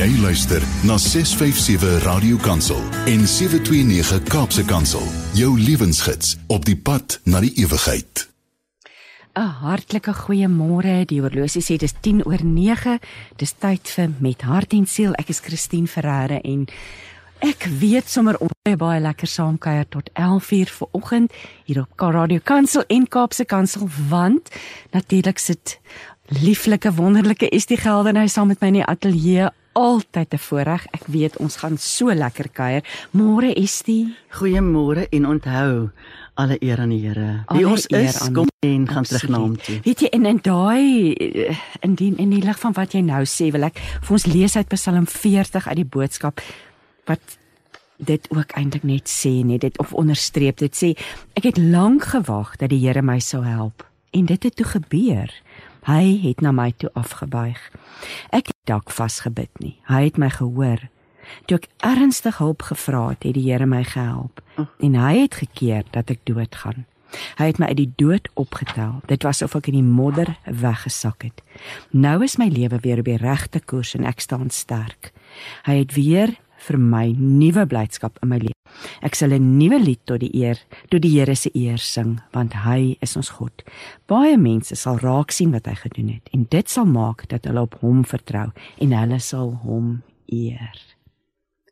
Jy luister na 657 Radio Kansel en 729 Kaapse Kansel. Jou lewensgids op die pad na die ewigheid. 'n Hartlike goeiemôre. Die horlosie sê dis 10 oor 9. Dis tyd vir met hart en siel. Ek is Christine Ferreira en ek weet sommer om baie baie lekker saamkuier tot 11:00 vanoggend hier op Radio Kansel en Kaapse Kansel want natuurlik sit lieflike wonderlike Estie Geldenhuys saam met my in die ateljee altyd 'n voorreg. Ek weet ons gaan so lekker kuier. Môre Estie. Goeiemôre en onthou alle eer aan die Here. Wie ons is, aan- kom en gaan terug na hom toe. Weet jy en in daai eh, in die in die lig van wat jy nou sê, wil ek vir ons lees uit Psalm 40 uit die boodskap wat dit ook eintlik net sê net dit of onderstreep dit sê ek het lank gewag dat die Here my sou help en dit het toe gebeur hy het na my toe afgebuig ek het dalk vasgebid nie hy het my gehoor toe ek ernstig hulp gevra het het die Here my gehelp en hy het gekeer dat ek doodgaan Hy het my uit die dood opgetel. Dit was of ek in die modder weggesak het. Nou is my lewe weer op die regte koers en ek staan sterk. Hy het weer vir my nuwe blydskap in my lewe. Ek sal 'n nuwe lied tot die eer, tot die Here se eer sing, want hy is ons God. Baie mense sal raak sien wat hy gedoen het en dit sal maak dat hulle op hom vertrou en hulle sal hom eer.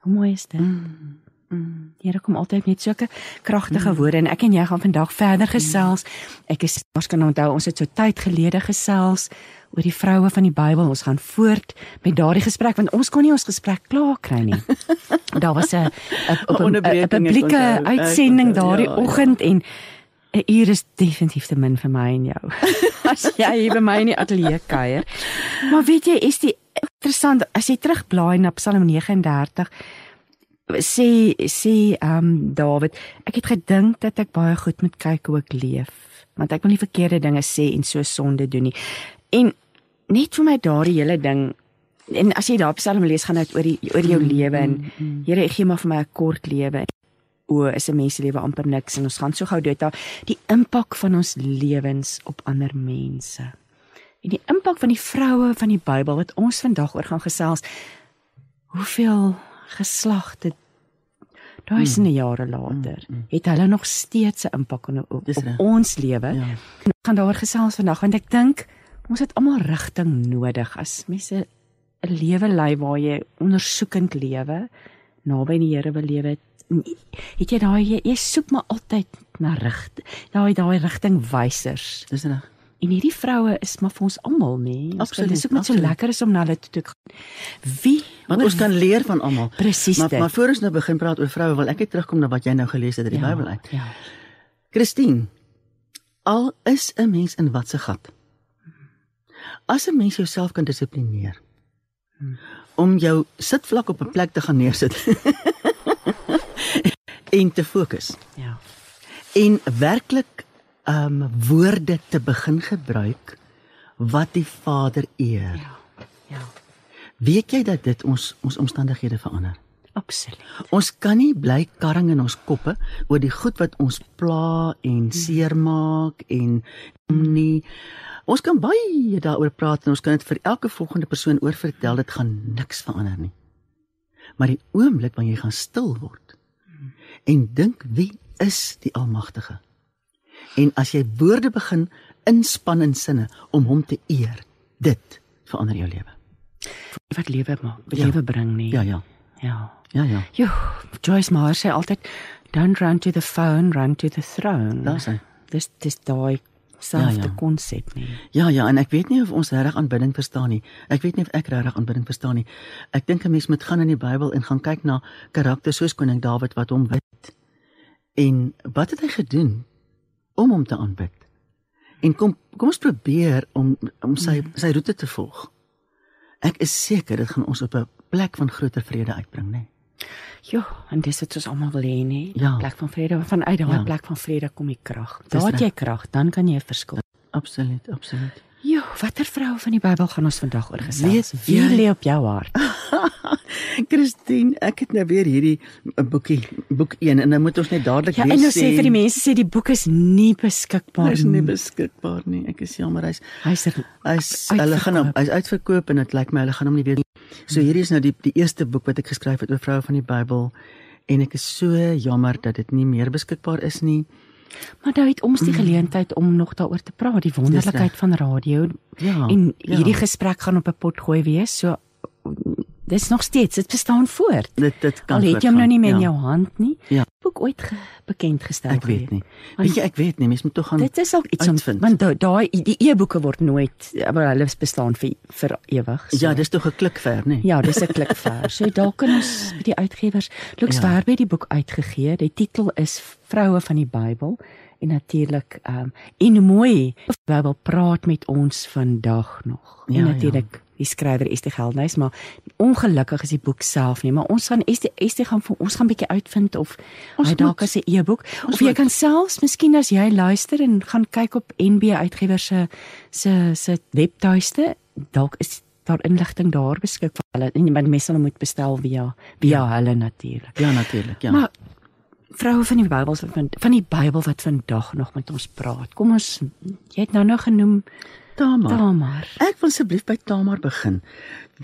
Hoe mooi is dit? Mm. Mm. Here kom altyd met sulke kragtige woorde en ek en jy gaan vandag verder gesels. Ek is ons kan onthou ons het so tyd gelede gesels oor die vroue van die Bybel. Ons gaan voort met daardie gesprek want ons kon nie ons gesprek klaar kry nie. Daar was 'n 'n- op 'n- publieke uitsending daardie ja, ja. oggend en 'n uur is definitief te min vir my en jou. As jy hier by my in die ateljee kuier. Maar weet jy, is die interessant as jy terugblaai na Psalm 39 sê sê ehm um, Dawid, ek het gedink dat ek baie goed moet kyk hoe ek leef, want ek wil nie verkeerde dinge sê en so sonde doen nie. En net vir my daardie hele ding en as jy daar Psalm lees gaan dit oor die oor jou lewe en Here, ek gee maar vir my 'n kort lewe. O, is 'n mens se lewe amper niks en ons gaan so gou dood daar. Die impak van ons lewens op ander mense. En die impak van die vroue van die Bybel wat ons vandag oor gaan gesels. Hoeveel geslagte duisende jare later het hulle nog steeds 'n impak op, op, op ons lewe. Ja. Ons gaan daaroor gesels vandag want ek dink ons het almal rigting nodig as mense 'n lewe lei waar jy ondersoekend lewe, naby die Here wil lewe. Het jy daai jy, jy soek maar altyd na rig. Daai daai rigtingwysers. Dis reg. En hierdie vroue is maar vir ons almal, nê? Ons Absoluut, Dis ook net so lekker is om na hulle toe te gaan. Wie Want ons kan leer van almal. Presies Maar dit. maar voor ons nou begin praat oor vroue, wil ek net terugkom na wat jy nou gelees het uit die ja, Bybel uit. Ja. Christine, al is 'n mens in wat se gat. As 'n mens jouself kan dissiplineer om jou sitvlak op 'n plek te gaan neersit en te fokus Ja. en werklik um woorde te begin gebruik wat die Vader eer. Ja. Ja. Weet jy dat dit ons ons omstandighede verander? Absoluut. Ons kan nie bly karring in ons koppe oor die goed wat ons pla en seermaak en nie. Ons kan baie daaroor praat en ons kan dit vir elke volgende persoon oorvertel, dit gaan niks verander nie. Maar die oomblik wanneer jy gaan stil word en dink wie is die Almagtige? En as jy woorde begin inspann in sinne om hom te eer, dit verander jou lewe. Wat lewe maak, wat Ja. lewe bring nie. Ja, ja. Ja. Ja, ja. Jo, Joyce Meyer sê altyd don't run to the phone, run to the throne. Dis dis daai selfde Ja, ja. konsep nie. Ja ja, en ek weet nie of ons regtig aanbidding verstaan nie. Ek weet nie of ek regtig aanbidding verstaan nie. Ek dink 'n mens moet gaan in die Bybel en gaan kyk na karakters soos koning Dawid wat hom weet. En wat het hy gedoen om hom te aanbid? En kom kom ons probeer om om sy sy roete te volg. Ek is seker dit gaan ons op 'n plek van groter vrede uitbring, né? Jo, en dis wat ons almal wil hê nie. Ja. Plek van vrede, vanuit daai Ja. plek van vrede kom die krag. Daar het jy krag, dan kan jy 'n verskil. Absoluut, absoluut. Jo, watter vrou van die Bybel gaan ons vandag oor gesels? Weet Wie lê op jou hart? Christine, ek het nou weer hierdie eh, boekie, boek 1 en nou moet ons net dadelik Ja, weer en nou sê vir die mense sê die boek is nie beskikbaar Hy's nie beskikbaar nie. Ek is jammer hy's Hy's er- hy's hulle gaan hom hy's uitverkoop en dit lyk my hulle gaan hom nie weer So hierdie is nou die die eerste boek wat ek geskryf het oor vroue van die Bybel en ek is so jammer dat dit nie meer beskikbaar is nie. Maar nou het ons die geleentheid om nog daaroor te praat, die wonderlikheid van radio. Ja, en ja. hierdie gesprek gaan op 'n pot gooi wees. So dis nog steeds, dit bestaan voort. Dit dit kan Al het jy hom nou nie in ja. jou hand nie. Ja. Boek ooit ge, bekend gestel. Ek weet nie. Weet jy, ek weet nie, mens moet tog gaan Dit is ook iets om uitvind. want da- daai die e-boeke word nooit maar hulle bestaan vir vir ewig. So. Ja, dis tog 'n klik ver, nê? Ja, dis 'n klikvers. So daar kan ons by die uitgewers Lux Ja. Verbe die boek uitgegee. Die titel is Vroue van die Bybel en natuurlik ehm um, en mooi Bybel praat met ons vandag nog. Ja, en ja. Die skrywer Estie Geldnys, maar ongelukkig is die boek self nie, maar ons gaan Estie Estie gaan vir ons gaan bietjie uitvind of hy dalk as 'n e-boek of jy moet. kan selfs miskien as jy luister en gaan kyk op NB Uitgewers se se se webtuiste, dalk is daar inligting daar beskikbaar. Hulle en maar mense sal moet bestel via via ja. hulle natuurlik. Ja, natuurlik, ja. Maar vroue van die Bybel van van die Bybel wat vandag nog met ons praat. Kom ons jy het nou nou genoem Tamar. Tamar. Ek wil asseblief by Tamar begin.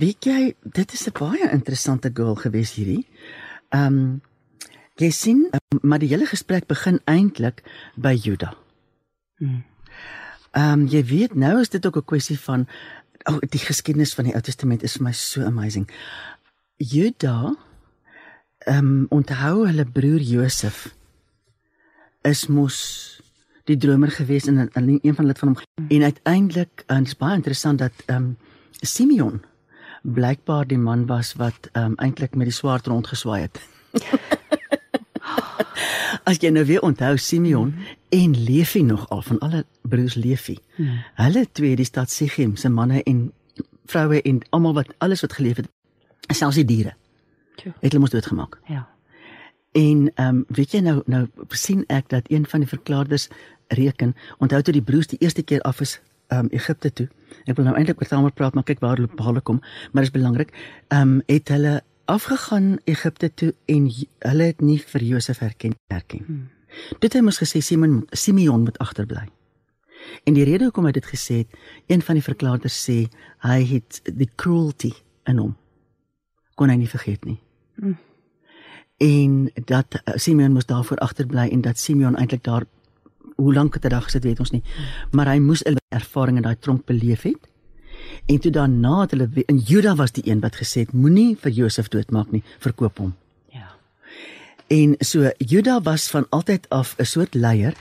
Weet jy, dit is 'n baie interessante girl gewees hierdie. Ehm um, jy sien, um, maar die hele gesprek begin eintlik by Juda. Hmm. Ehm um, jy weet nou is dit ook 'n kwessie van oh, die geskiedenis van die Ou Testament is vir my so amazing. Juda ehm um, onthou hulle broer Josef is mos die dromer gewees en, en een van hulle het van hom en uiteindelik en dit is baie interessant dat ehm um, Simeon blykbaar die man was wat ehm um, eintlik met die swaard rondgeswaai het. As jy nou weer onthou Simeon mm. en Levi nog al van alle broers Levi. Mm. Hulle twee die stad Sichem se manne en vroue en almal wat alles wat geleef het, selfs die diere. Tjoe. Het hulle mos doodgemaak. Ja. En ehm um, weet jy nou nou sien ek dat een van die verklaarders reken onthou toe die broers die eerste keer af is ehm um, Egipte toe. Ek wil nou eintlik oor Tamar praat, maar kyk waar hulle hulle kom, maar dit is belangrik. Ehm um, het hulle afgegaan Egipte toe en hulle het nie vir Josef herken herken. Hmm. Dit het hy mos gesê Simon Simeon moet agterbly. En die rede hoekom hy dit gesê het, een van die verklaarders sê hy het die cruelty in hom kon hy nie vergeet nie. Hmm. En dat uh, Simeon moes daarvoor agterbly en dat Simeon eintlik daar hoe lank het hy daar gesit weet ons nie. Maar hy moes 'n ervaring in daai tronk beleef het. En toe daarna het hulle en Juda was die een wat gesê het moenie vir Josef doodmaak nie, verkoop hom. Ja. En so Juda was van altyd af 'n soort leier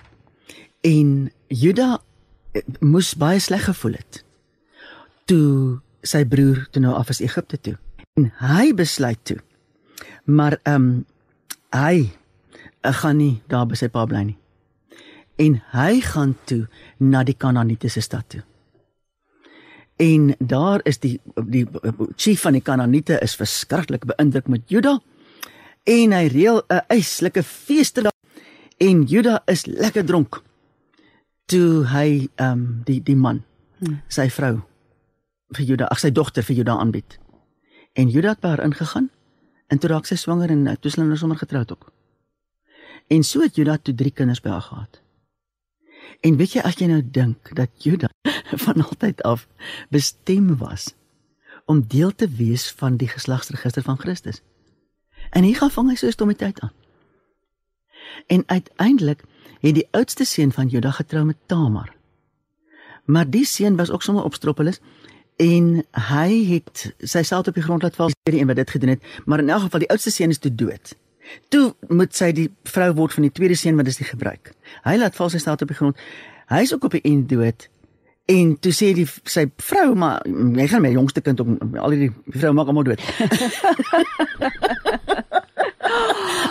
en Juda eh, moes baie sleg gevoel het toe sy broer toe nou af is Egipte toe. En hy besluit toe. Maar ehm um, hy uh, gaan nie daar by sy pa bly nie. En hy gaan toe na die Kanaaniete se stad toe. En daar is die die chief van die Kanaaniete is verskriklik beïndruk met Juda en hy reël 'n eislike feeste daar en Juda is lekker dronk. Toe hy ehm um, die die man hmm. sy vrou vir Juda, ag sy dogter vir Juda aanbied. En Juda het by haar ingegaan en toe raak sy swanger en uh, toe is hulle nou sommer getroud ook. En so het Juda toe drie kinders by haar gehad. En weet jy as jy nou dink dat Juda van altyd af bestem was om deel te wees van die geslagsregister van Christus. En hier gaan vang hy so 'n stommiteit aan. En uiteindelik het die oudste seun van Juda getrou met Tamar. Maar die seun was ook sommer opstroppelis en hy het sy self op die grond laat val, die een wat dit gedoen het, maar in elk geval die oudste seun is toe dood. Toe moet sy die vrou word van die tweede seun wat is die gebruik. Hy laat val sy self op die grond. Hy is ook op die eind dood. En toe sê die sy vrou maar jy gaan my jongste kind ook al die die vrou maak almal dood.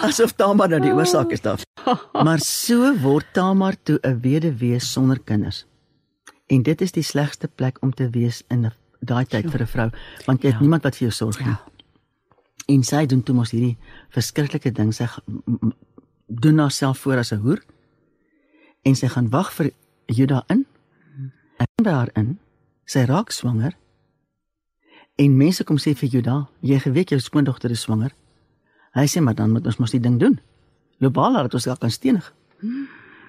Asof Tamar nou die oorsaak is daar. Maar so word Tamar toe 'n weduwee sonder kinders. En dit is die slegste plek om te wees in 'n daai tyd vir 'n vrou, want jy het Ja. niemand wat vir jou sorg nie. Ja. En sy doen toe mos hierdie verskriklike ding sy doen haarself voor as 'n hoer en sy gaan wag vir Juda in. En by haar in, sy raak swanger. En mense kom sê vir Juda, jy geweet jou skoondogter is swanger. Hy sê maar dan moet ons mos die ding doen. Loop haar laat ons kan stenig.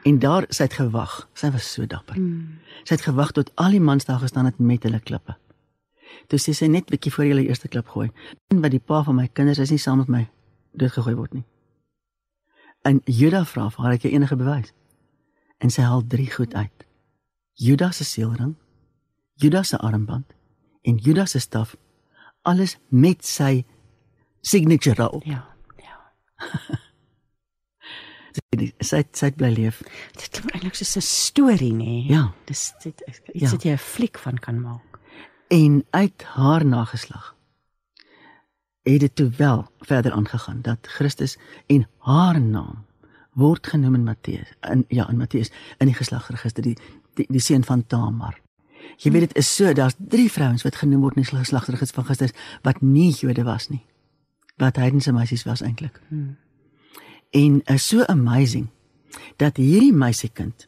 En daar sy het gewag. Sy was so dapper. Sy het gewag tot al die mans daar gestaan het met hulle klippe. Toe sê sy net bietjie voor jy die eerste klip gooi. En wat die pa van my kinders is nie saam met my doodgegooi word nie. En Juda vra vir haar, "Het jy enige bewys?" En sy haal drie goed uit. Judas se seelring, Judas se armband en Judas se staf, alles met sy signature daarop. Ja. Ja. Sy sy bly leef. Dit klink eintlik soos 'n storie, nê? Ja. Dis dit is iets Ja. wat jy 'n fliek van kan maak. En uit haar nageslag het dit toe wel verder aangegaan dat Christus en haar naam word genoem in Matteus in ja in Matteus in die geslagsregister die die, die seun van Tamar. Jy weet dit is so daar's drie vrouens wat genoem word in die geslagsregister van Christus wat nie Jode was nie. Wat heidense meisies was eintlik. Hmm. En is so amazing dat hierdie meisiekind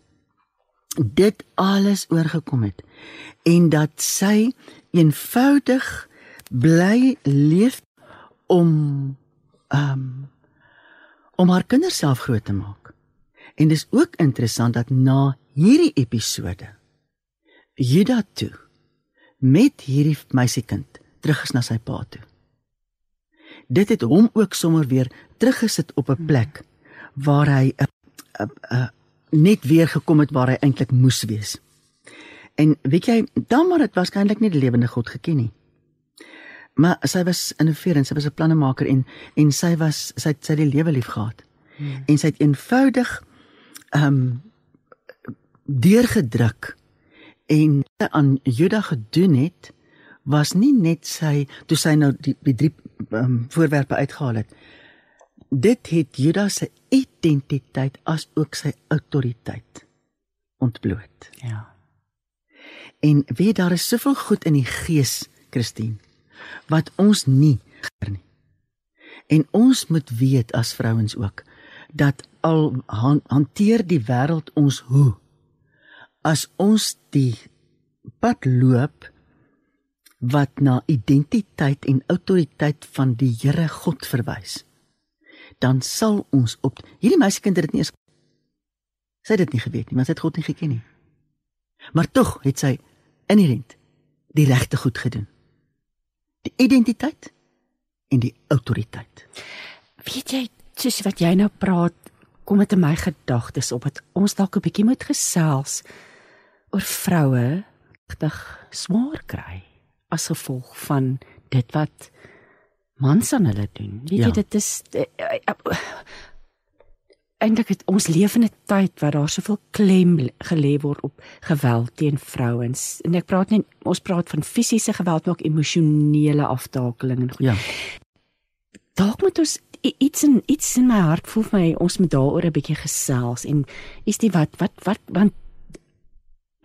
dit alles oorgekom het en dat sy eenvoudig bly leef om um om haar kinders self groot te maak. En dis ook interessant dat na hierdie episode Juda toe met hierdie meisiekind terug is na sy pa toe. Dit het hom ook sommer weer teruggesit op 'n plek waar hy 'n uh, uh, net weer gekom het waar hy eintlik moes wees. En weet jy, dan maar dit waarskynlik nie die lewende God geken nie. Maar sy was innoverend, sy was 'n plannemaker en en sy was sy het sy die lewe lief gehad. Hmm. En sy het eenvoudig ehm um, deurgedruk en aan Juda gedoen het was nie net sy toe sy nou die, die drie um, voorwerpe uitgehaal het. Dit het Juda se identiteit as ook sy autoriteit ontbloot. Ja. En weet daar is soveel goed in die gees, Christine, wat ons nie gehoor nie. En ons moet weet as vrouens ook dat al han, hanteer die wêreld ons hoe as ons die pad loop wat na identiteit en autoriteit van die Here God verwys dan sal ons op hierdie meisiekind het dit nie eens sy het dit nie geweet nie want sy het God nie geken nie. Maar tog het sy inherent die regte goed gedoen. Die identiteit en die autoriteit. Weet jy, soos wat jy nou praat, kom dit in my gedagtes op dat ons dalk 'n bietjie moet gesels oor vroue regtig swaar kry as gevolg van dit wat mans aan hulle doen. Weet Ja. jy dit is eintlik het ons leef in 'n tyd waar daar soveel klem gelê word op geweld teen vrouens. En ek praat nie ons praat van fisiese geweld, maar ook emosionele aftakeling en goed. ja dalk moet ons iets in iets in my hart voel vir my ons moet daaroor 'n bietjie gesels en is dit wat wat wat want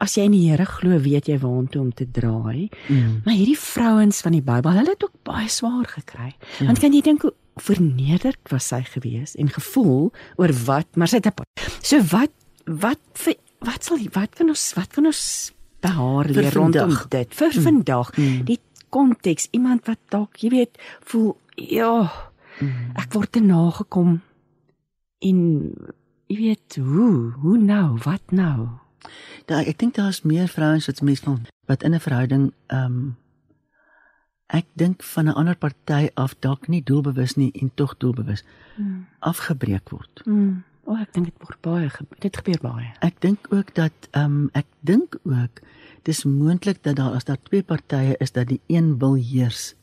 as jy in die Here glo weet jy waantoe om te draai mm. maar hierdie vrouens van die Bybel hulle het ook baie swaar gekry Ja. want kan jy dink hoe vernederd was sy gewees en gevoel oor wat maar sy het so wat wat vir wat sal wat kan ons wat kan ons by haar Vir leer rondom vandag. dit vir vandag Mm. die konteks iemand wat dalk jy weet voel ja Mm. ek word te nagekom en jy weet hoe hoe nou wat nou Da, ek dink daar's meer vrouens wat mense van wat in 'n verhouding ehm um, ek dink van 'n ander party af dalk nie doelbewus nie en tog doelbewus hmm. afgebreek word. Hmm. o ek dink dit word baie dit gebeur baie Ek dink ook dat ehm um, ek dink ook dis moontlik dat daar as daar twee partye is dat die een wil heers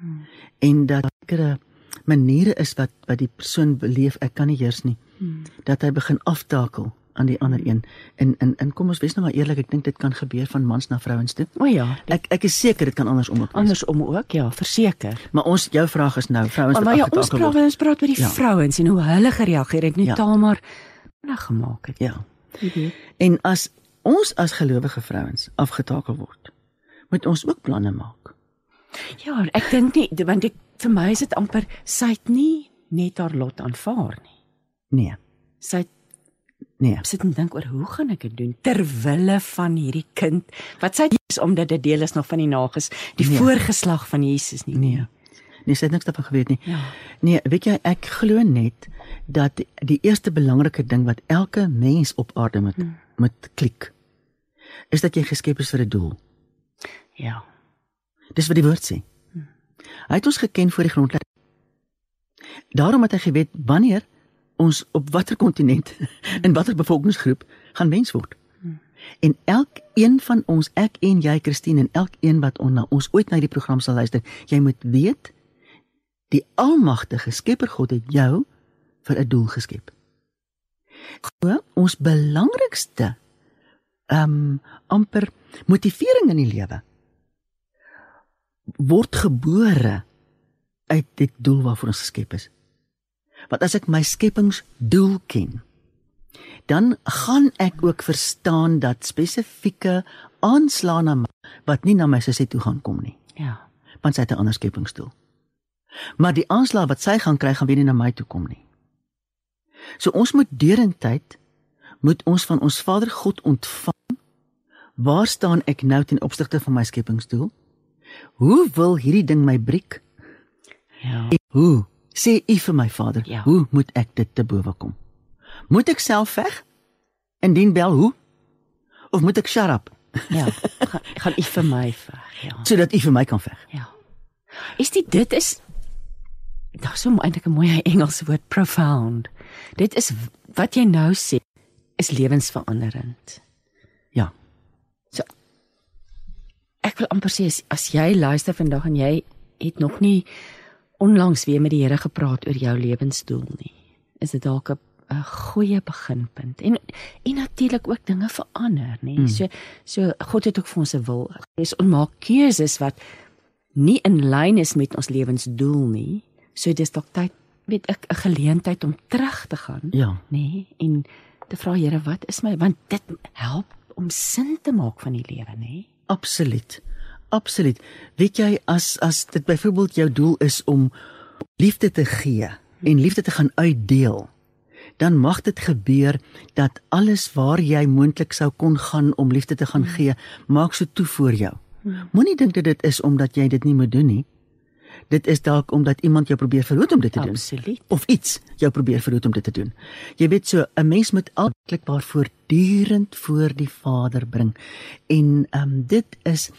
hmm. en dat sekere maniere is wat wat die persoon beleef ek kan nie heers nie Hmm. dat hy begin aftakel aan die ander een. En en en kom ons wees nou maar eerlik ek dink dit kan gebeur van mans na vrouens toe. O ja ek ek is seker dit kan andersom ook wees. Andersom ook ja verseker. Maar ons jou vraag is nou vrouens wat maar ja ons praat word. ons praat oor die Ja. vrouens en hoe hulle gereageer het. Net Ja. Tamar nou gemaak het. Ja. Weet en as ons as gelowige vrouens afgetakel word moet ons ook planne maak. Ja ek dink nie want ek vir my is dit amper sy het nie net haar lot aanvaar nie. Nee. Sy het nee. Sit en dink oor hoe gaan ek dit doen ter wille van hierdie kind? Wat sy is omdat dit deel is nog van die nages die Nee. voorgeslag van Jesus nie. Nee. Nee sy het niks daarvan geweet nie. Ja. Nee weet jy ek glo net dat die eerste belangrike ding wat elke mens op aarde moet Hmm. moet klik is dat jy geskep is vir 'n doel. Ja. Dis wat die woord sê. Hy het ons geken voor die grondlegging. Daarom het hy geweet wanneer ons op watter kontinent en watter bevolkingsgroep gaan mens word. En elkeen van ons, ek en jy Christine en elkeen wat on, na ons ooit na die program sal luister, jy moet weet die almagtige Skepper God het jou vir 'n doel geskep. Glo, ons belangrikste ehm um, amper motivering in die lewe word gebore uit dit doel waarvoor ons geskep is. Want as ek my skepingsdoel ken, dan gaan ek ook verstaan dat spesifieke aanslae na my, wat nie na my sussie toe gaan kom nie. Ja. Want sy het 'n ander skepingsdoel. Maar die aanslae wat sy gaan kry gaan weer nie na my toe kom nie. So ons moet deurentyd moet ons van ons Vader God ontvang. Waar staan ek nou ten opsigte van my skepingsdoel? Hoe wil hierdie ding my breek? Ja. En hoe sê u vir my Vader, Ja. hoe moet ek dit te bowe kom? Moet ek self veg? Indien bel hoe? Of moet ek shut up Ja. Gaan, gaan u vir my veg, ja. sodat u vir my kan veg? Ja. Is dit dit is Daar's so eintlik 'n mooi Engelse woord profound. Dit is wat jy nou sê is lewensveranderend. Ja. So ek wil amper sê as, as jy luister vandag en jy het nog nie onlangs weer met die Here gepraat oor jou lewensdoel nie. Is dit dalk 'n 'n goeie beginpunt. En en natuurlik ook dinge verander, nê. Mm. So so God het ook vir ons 'n wil. Dis onmaak keuses wat nie in lyn is met ons lewensdoel nie. So dis dalk tyd weet ek 'n geleentheid om terug te gaan Ja. nê en te vra Here wat is my want dit help om sin te maak van die lewe nê? Absoluut. Absoluut. Weet jy as as dit byvoorbeeld jou doel is om liefde te gee en liefde te gaan uitdeel, dan mag dit gebeur dat alles waar jy moontlik sou kon gaan om liefde te gaan gee, maak so toe voor jou. Moenie dink dat dit is omdat jy dit nie moet doen nie. Dit is dalk omdat iemand jou probeer verhoed om dit te doen absoluut of iets jou probeer verhoed om dit te doen. Jy weet so 'n mens moet altyd waar voortdurend voor die Vader bring. En ehm um, dit is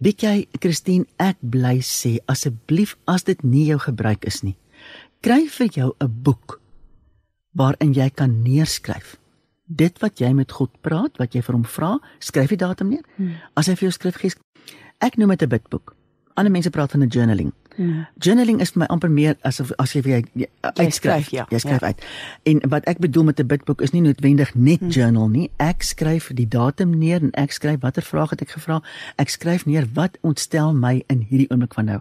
weet jy Christine, ek bly sê asseblief as dit nie jou gebruik is nie, kry vir jou 'n boek waarin jy kan neerskryf dit wat jy met God praat, wat jy vir hom vra, skryf die datum neer. Hmm. As hy vir jou skrif gee, ek noem dit 'n bidboek. Ander mense praat van 'n journaling. Hmm. Journaling is vir my amper meer asof as jy jy, jy uitskryf, skryf, ja. jy skryf Ja. uit. En wat ek bedoel met 'n bidboek is nie noodwendig net hmm. journal nie. Ek skryf die datum neer en ek skryf watter vraag het ek gevra. Ek skryf neer wat ontstel my in hierdie oomblik van nou.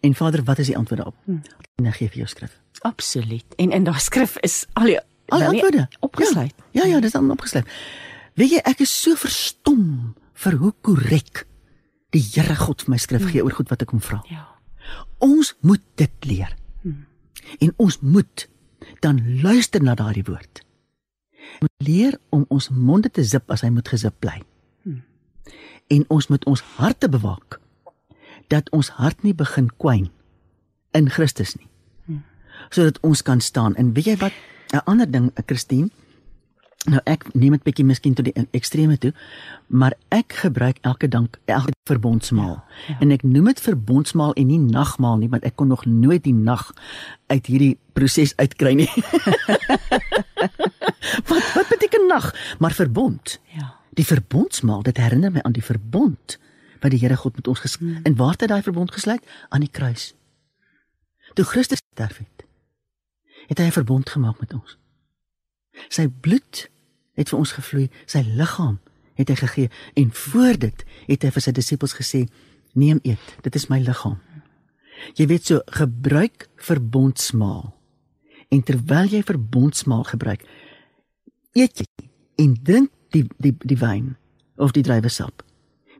En Vader, wat is die antwoord daarop? Hmm. En ek gee vir jou skrif. absoluut en in daai skrif is al die Al die antwoorde opgesluit Ja, ja, ja, dis dan opgesluit. Weet jy, ek is so verstom vir hoe korrek die Here God vir my skrif gee oor goed wat ek hom vra. ja Ons moet dit leer. En ons moet dan luister na daardie woord. Moet leer om ons monde te zip as hy moet gezip bly. En ons moet ons harte bewaak dat ons hart nie begin kwyn in Christus nie. Sodat ons kan staan. En weet jy wat? 'n Ander ding, Christine, Nou ek neem dit bietjie miskien tot die ekstreme toe, maar ek gebruik elke dank elke verbondsmaal. Ja, ja. En ek noem dit verbondsmaal en nie nagmaal nie, want ek kon nog nooit die nag uit hierdie proses uitkry nie. wat wat beteken nag? Maar verbond. ja Die verbondsmaal, dit herinner my aan die verbond wat die Here God met ons gesluit. Hmm. En waar het hy daai verbond gesluit? Aan die kruis. Toe Christus sterf het, het hy 'n verbond gemaak met ons. Sy bloed het vir ons gevloei, sy liggaam het hy gegee en voor dit het hy vir sy disippels gesê: "Neem eet, dit is my liggaam." Jy weet so, gebruik verbondsmaal. En terwyl jy verbondsmaal gebruik, eet jy en drink die die die wyn of die druiwesap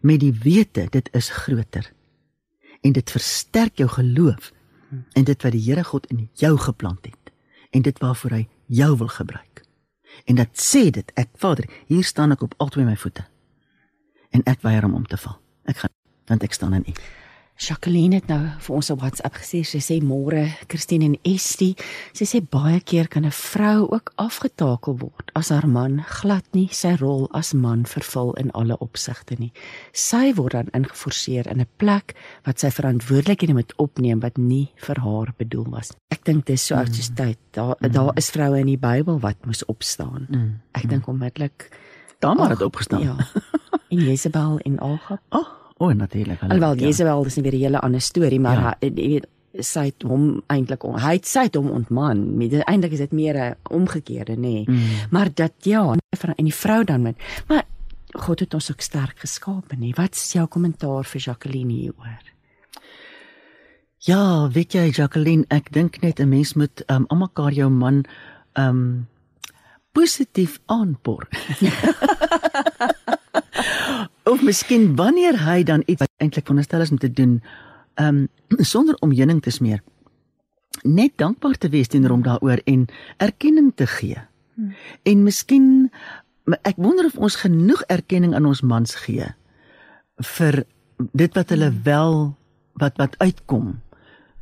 met die wete dit is groter. En dit versterk jou geloof en dit wat die Here God in jou geplant het en dit waarvoor hy jou wil gebruik. En dat sê dit, ek Vader, hier staan ek op albei my voete. En ek weier om om te val. Ek gaan want ek staan in U. Jacqueline het nou vir ons op WhatsApp gesê sy sê môre Christine en Estie sy sê baie keer kan 'n vrou ook afgetakel word as haar man glad nie sy rol as man vervul in alle opsigte nie. Sy word dan ingeforseer in 'n plek wat sy verantwoordelikhede moet opneem wat nie vir haar bedoel was. Ek dink dit is so oud soos tyd. Daar mm. daar is vroue in die Bybel wat moes opstaan. Mm. Ek dink onmiddellik Tamar het opgestaan. Ja. En Jezebel en Agab. Ag, oh, O, oh, natuurlik. Alhoewel ja. Jezebel is 'n weer 'n hele ander storie, maar ja. jy weet sy het hom eintlik hy het sy het hom ontman. Eintlik is dit meer 'n omgekeerde, nê. Nee. Mm. Maar dat ja, en die vrou dan met maar God het ons ook sterk geskape, nê. Wat is jou kommentaar vir Jacqueline hieroor? Ja, weet jy Jacqueline, ek dink net 'n mens moet um, almekaar jou man um positief aanpor. of miskien wanneer hy dan iets wat eintlik veronderstel is om te doen, ehm um, sonder om heuning te smeer, net dankbaar te wees teenoor hom daaroor en erkenning te gee. Hmm. En miskien ek wonder of ons genoeg erkenning aan ons mans gee vir dit wat hulle hmm. wel wat wat uitkom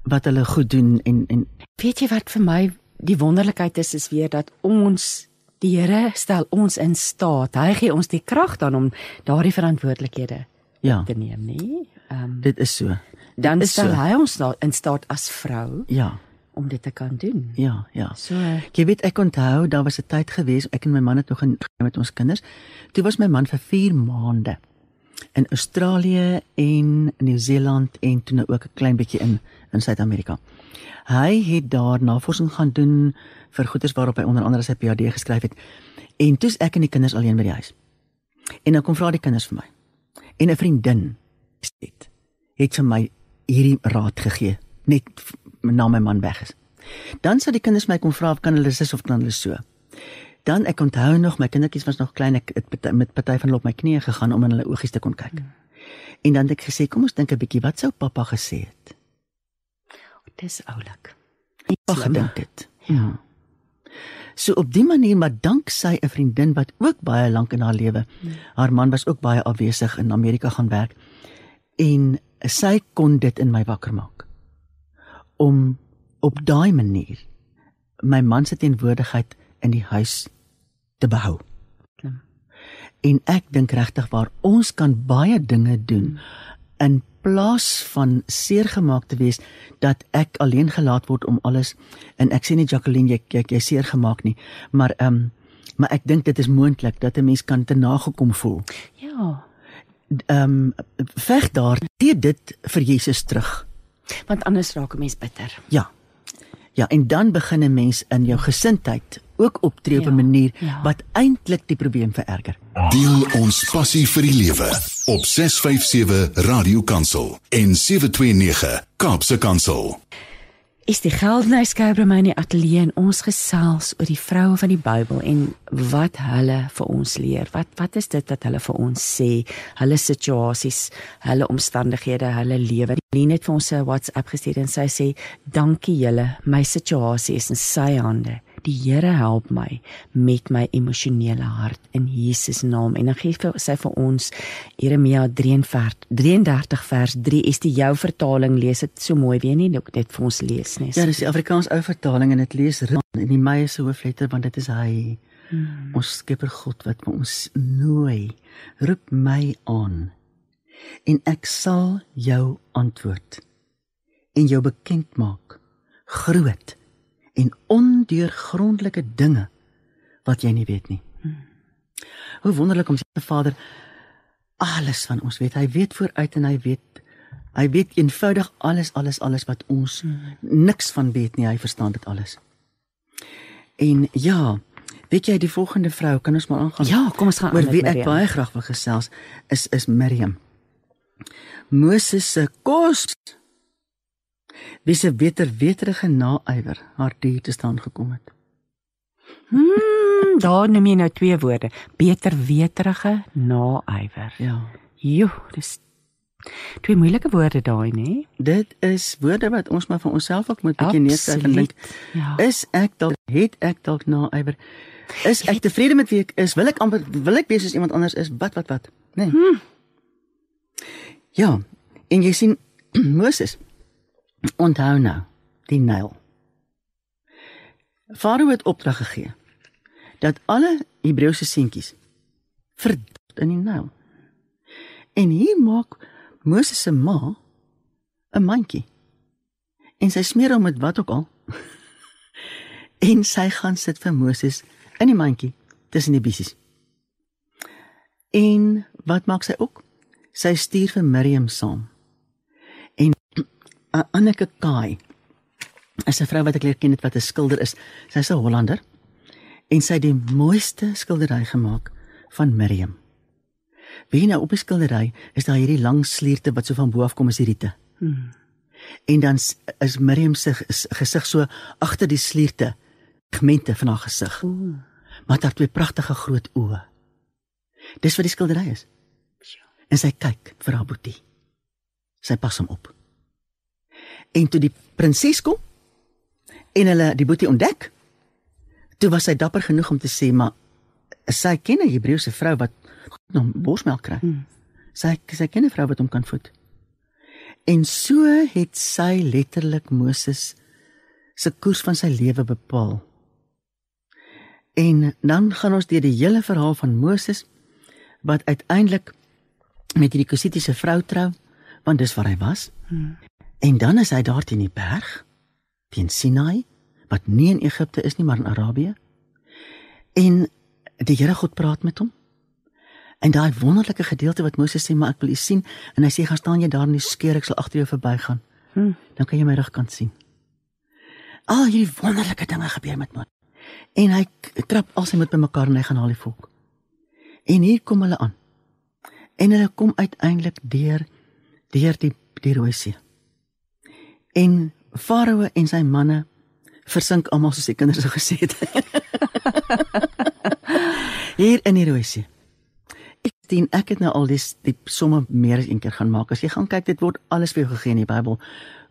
wat hulle goed doen en en weet jy wat vir my die wonderlikheid is is weer dat ons Die Here stel ons in staat. Hy gee ons die krag dan om daardie verantwoordelikhede ja. te neem, nie? Ehm um, Dit is so. Dan is stel so. hy ons in staat as vrou. Ja om dit te kan doen. Ja, ja. So jy weet ek onthou daar was 'n tyd gewees ek en my man het nog in met ons kinders. Toe was my man vir 4 maande in Australië en Nieu-Seeland en toe nou ook 'n klein bietjie in in Suid-Amerika. Hy het daar navorsing gaan doen vir goeders waarop hy onder andere sy PhD geskryf het. En toe's ek en die kinders alleen by die huis. En dan kom vra die kinders vir my. En 'n vriendin het het vir my hierdie raad gegee net na my man weg is. Dan sê die kinders my kom vra of kan hulle sis of kan hulle so. Dan ek onthou nog my kindertjies was nog klein ek het met party van hulle op my knieë gegaan om in hulle oogies te kon kyk. Hmm. En dan het ek gesê kom ons dink 'n bietjie wat sou pappa gesê het. Dis oulik. Ek gedink dit. Ja. So op die manier maar dank sy 'n vriendin wat ook baie lank in haar lewe. Hmm. Haar man was ook baie afwesig in Amerika gaan werk en sy kon dit in my wakker maak. Om op daai manier my man se teenwoordigheid in die huis te behou. Klim. En ek dink regtig waar ons kan baie dinge doen in plaas van seer gemaak te wees dat ek alleen gelaat word om alles en ek sê nie Jacqueline jy jy, jy seer gemaak nie maar ehm um, maar ek dink dit is moontlik dat 'n mens kan te nagekom voel. Ja. Ehm um, veg daar teë dit vir Jesus terug. Want anders raak 'n mens bitter. Ja. Ja, en dan begin 'n mens in jou gesindheid ook optree ja, op 'n manier ja. wat eintlik die probleem vererger. Deel ons passie vir die lewe op 657 Radio Kansel en 729 Kaapse Kansel is die Geldenhuis skrywer my in die ateljee en ons gesels oor die vroue van die Bybel en wat hulle vir ons leer. Wat wat is dit wat hulle vir ons sê? Hulle situasies, hulle omstandighede, hulle lewe. Lien het vir ons 'n WhatsApp gestuur en sy sê: "Dankie julle, my situasie is in sy hande." Die Here help my met my emosionele hart in Jesus naam. En dan gee sy vir ons Jeremia 33 vers 3 is die jou vertaling lees dit so mooi weer nie net vir ons lees nie. Ja, dis die Afrikaans ou vertaling en dit lees in die my se hoofletter want dit is hy. Hmm. Ons Skepper God wat ons nooi, roep my aan en ek sal jou antwoord en jou bekend maak groot en ondeurgrondelike dinge wat jy nie weet nie. Hmm. Hoe wonderlik om sy Vader alles van ons weet. Hy weet vooruit en hy weet hy weet eenvoudig alles alles alles wat ons hmm. niks van weet nie. Hy verstaan dit alles. En ja, weet jy die volgende vrou kan ons maar aangaan. Ja, kom ons gaan aan. Oor wie ek baie graag wil gesels is is Miriam. Moses se kos wie se beter weterige naaiwer haar dier te staan gekom het. Hmm, daar neem jy nou twee woorde, beter weterige naaiwer. Ja. Jo, dis twee moeilike woorde daai, nê? Dit is woorde wat ons maar vir onsself ook moet bietjie neerskryf en dink. Ja. Is ek dalk het ek dalk naaiwer? Is ek tevrede met wie ek is? Wil ek amper wil ek wees soos iemand anders is? Wat wat wat? Nee. Hmm. Ja. En jy sien Moses onthou nou die Nyl. Farao het opdrag gegee dat alle Hebreëse seentjies verdamp in die Nyl. En hier maak Moses se ma 'n mandjie. En sy smeer hom met wat ook al. en sy gaan sit vir Moses in die mandjie tussen die bissies. En wat maak sy ook? Sy stuur vir Miriam saam. En Anneke Kai is 'n vrou wat ek leer ken het wat 'n skilder is. Sy's 'n Hollander en sy het die mooiste skildery gemaak van Miriam. Wie nou op die skildery is daar hierdie lang slierte wat so van bo af kom as die riete. Hmm. En dan is Miriam se gesig so agter die slierte, pigmente van haar gesig. Ooh. Maar daar twee pragtige groot oë. Dis wat die skildery is. En sy kyk vir haar boetie. Sy pas hom op. En toe die prinses kom en hulle die boetie ontdek, toe was sy dapper genoeg om te sê, "Maar sy ken 'n Hebreëse vrou wat hom borsmelk kry." Hmm. Sy sy ken 'n vrou wat hom kan voed. En so het sy letterlik Moses se koers van sy lewe bepaal. En dan gaan ons deur die hele verhaal van Moses wat uiteindelik met hierdie kusitiese vrou trou, want dis waar hy was. Hmm. En dan is hy daar teen die berg teen Sinai wat nie in Egipte is nie maar in Arabië. En die Here God praat met hom. En daai wonderlike gedeelte wat Moses sê maar ek wil u sien en hy sê gaan staan jy daar in die skeur ek sal agter jou verbygaan. Hmm. Dan kan jy my rugkant sien. Al hierdie wonderlike dinge gebeur met my. En hy trap al sy met bymekaar en hy gaan haal die volk. En hier kom hulle aan. En hulle kom uiteindelik deur deur die die Rooi See. En Farao en sy manne versink almal soos die kinders so gesê het. Hier in die Rooi See. Ek dien ek het nou al die die somme meer as een keer gaan maak. As jy gaan kyk, dit word alles vir jou gegee in die Bybel.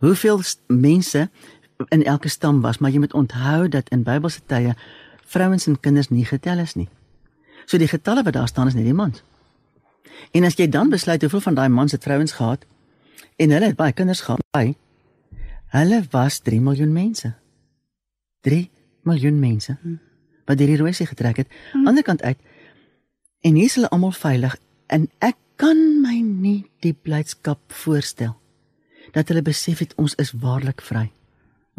Hoeveel mense in elke stam was, maar jy moet onthou dat in Bybelse tye vrouens en kinders nie getel is nie. So die getalle wat daar staan is net die mans. En as jy dan besluit hoeveel van daai mans het vrouens gehad en hulle het baie kinders gehad, baie Hulle was 3 miljoen mense. 3 miljoen mense wat hierdie rooi see getrek het. Aan hmm. die ander kant uit en hier is hulle almal veilig en ek kan my nie die blydskap voorstel dat hulle besef het ons is waarlik vry.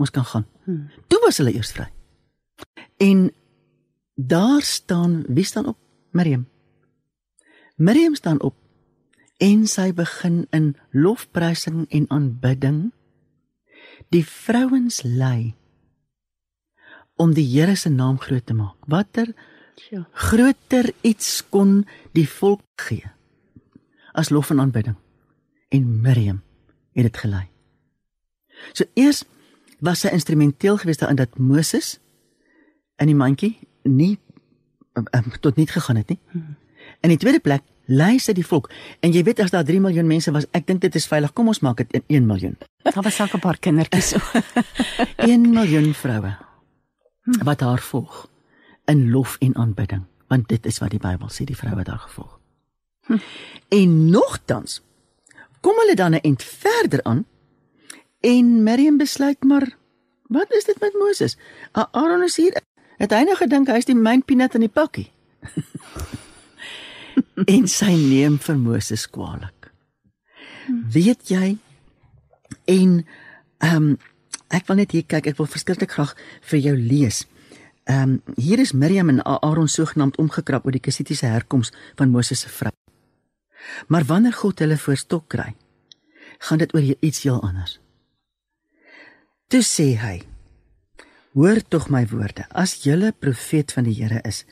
Ons kan gaan. Hmm. Toe was hulle eers vry. En daar staan wie staan op? Miriam. Miriam staan op en sy begin in lofprysing en aanbidding die vrouens lei om die Here se naam groot te maak. Watter ja. groter iets kon die volk gee as lof en aanbidding? En Miriam het dit gelei. So eers was sy instrumenteel geweest daarin dat Moses in die mandjie nie um, tot niet gegaan het nie. Hmm. In die tweede plek luister die volk. En jy weet as daar 3 miljoen mense was, ek dink dit is veilig. Kom ons maak dit 1 miljoen. Daar was ook 'n paar kindertjies. 1 miljoen vroue wat haar volg in lof en aanbidding, want dit is wat die Bybel sê, die vroue daar gevolg. Hm. En nogtans kom hulle dan 'n ent verder aan en Miriam besluit maar wat is dit met Moses? Aaron is hier. Het hy nou gedink hy is die main peanut in die pakkie? en sy neem vir Moses kwaadlik. Weet jy en ehm um, ek wil net hier kyk, ek wil verskriklik graag vir jou lees. Ehm um, hier is Miriam en Aaron sogenaamd omgekrap oor die kusitiese herkoms van Moses se vrou. Maar wanneer God hulle voorstok kry, gaan dit oor iets heel anders. Toe sê hy: Hoor tog my woorde, as julle profeet van die Here is,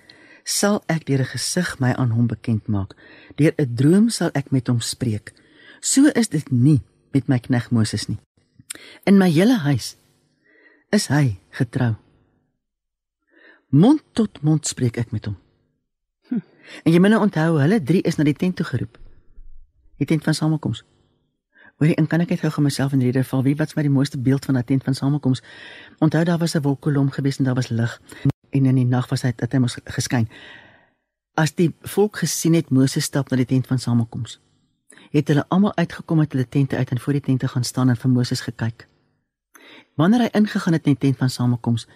sal ek deur 'n gesig my aan hom bekend maak. Deur 'n droom sal ek met hom spreek. So is dit nie met my knegg Moses nie. In my hele huis is hy getrou. Mond tot mond spreek ek met hom. Hm. En jy moet nou onthou, hulle drie is na die tent toe geroep. Die tent van samekoms. Hoorie, en kan ek net gou gaan myself in rede val? Wie wat's my die mooiste beeld van 'n tent van samekoms? Onthou daar was 'n wolkkolom gewees en daar was lig en in die nag was hy dat hy mos geskyn. As die volk gesien het Moses stap na die tent van samekoms het hulle almal uitgekom uit hulle tente uit en voor die tente gaan staan en vir Moses gekyk. Wanneer hy ingegaan het in die tent van samekoms,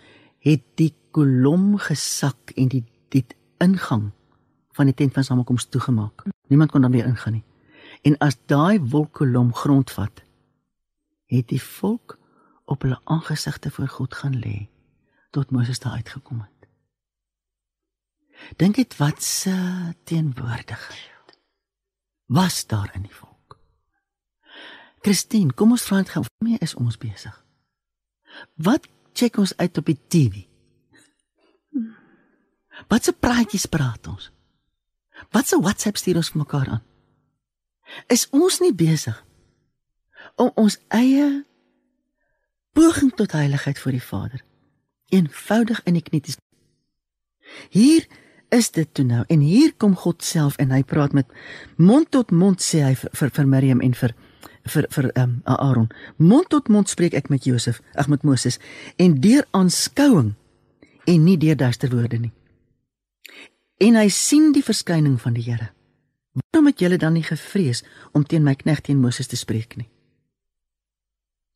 het die kolom gesak en die die ingang van die tent van samekoms toegemaak. Niemand kon dan weer ingaan nie. En as daai wolkkolom grondvat, het die volk op hulle aangesigte voor God gaan lê tot Moses daar uitgekom het. Dink dit wat se teenwoordigheid was daar in die volk. Christine, kom ons vra net gou, waarmee is ons besig? Wat check ons uit op die TV? Wat se praatjies praat ons? Wat se WhatsApp stuur ons vir mekaar aan? Is ons nie besig om ons eie poging tot heiligheid voor die Vader eenvoudig in die knie te Hier is dit toe nou en hier kom God self en hy praat met mond tot mond sê hy vir vir, vir Miriam en vir vir vir um, Aaron mond tot mond spreek ek met Josef ag met Moses en deur aanskouing en nie deur duister woorde nie en hy sien die verskyning van die Here waarom het julle dan nie gevrees om teen my knegt teen Moses te spreek nie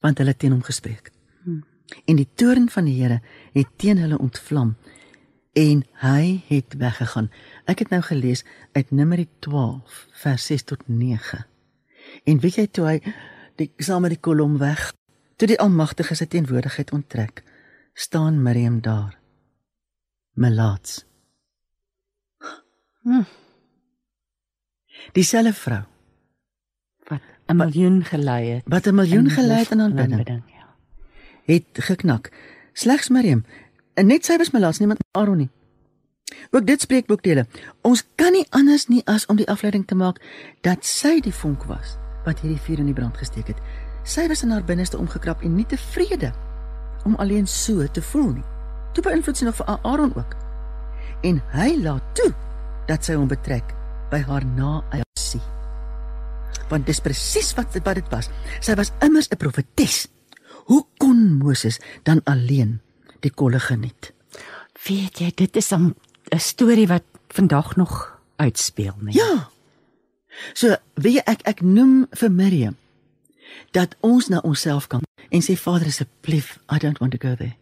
want hulle teen hom gespreek. Hmm. En die toorn van die Here het teen hulle ontvlam en hy het weggegaan. Ek het nou gelees uit Numeri 12 vers 6 tot 9. En weet jy toe hy die saam met die kolom weg, toe die Almagtige sy teenwoordigheid onttrek, staan Miriam daar. Melaats. Hmm. Dieselfde vrou 'n miljoen gelei het. Wat 'n miljoen gelei het aan aanbidding. Ja. Het geknak. Slegs Miriam. En net sy was my laas niemand Aaron nie. Ook dit spreek boekdele. Ons kan nie anders nie as om die afleiding te maak dat sy die vonk was wat hierdie vuur in die brand gesteek het. Sy was in haar binneste omgekrap en nie tevrede om alleen so te voel nie. Toe beïnvloed sy nog vir Aaron ook. En hy laat toe dat sy hom betrek by haar na-eie want dis presies wat wat dit was. Sy was immers 'n profetes. Hoe kon Moses dan alleen die kolle geniet? Weet jy, dit is 'n storie wat vandag nog uitspeel, nee. Ja. So, weet jy ek ek noem vir Miriam dat ons na onsself kan en sê Vader asseblief, I don't want to go there.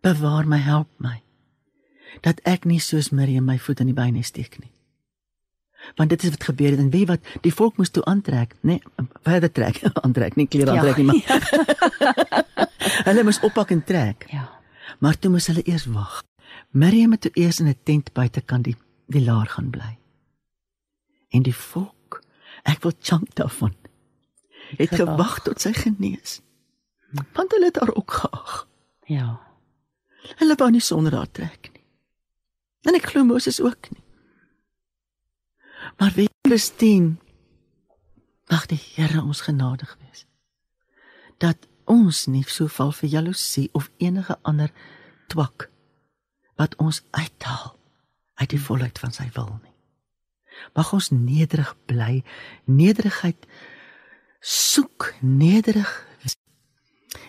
Bewaar my, help my. Dat ek nie soos Miriam my voet in die bene steek nie want dit is wat gebeur het. En weet wat? Die volk moes toe aantrek nê? Nee, verder trek aantrek nie klere aantrek ja, nie maar ja. hulle moes oppak en trek. Ja. Maar toe moes hulle eers wag. Miriam het toe eers in 'n tent buitekant die die laar gaan bly. En die volk ek wil chunk daarvan het gewag, tot sy genees. Want hulle het haar ook geag. Ja. Hulle wou nie sonder haar trek nie. En ek glo Moses ook nie Maar weet Christine, mag die Here ons genadig wees. Dat ons nie so val vir jaloesie of enige ander twak wat ons uithaal uit die volheid van sy wil nie. Mag ons nederig bly, nederigheid soek, nederig.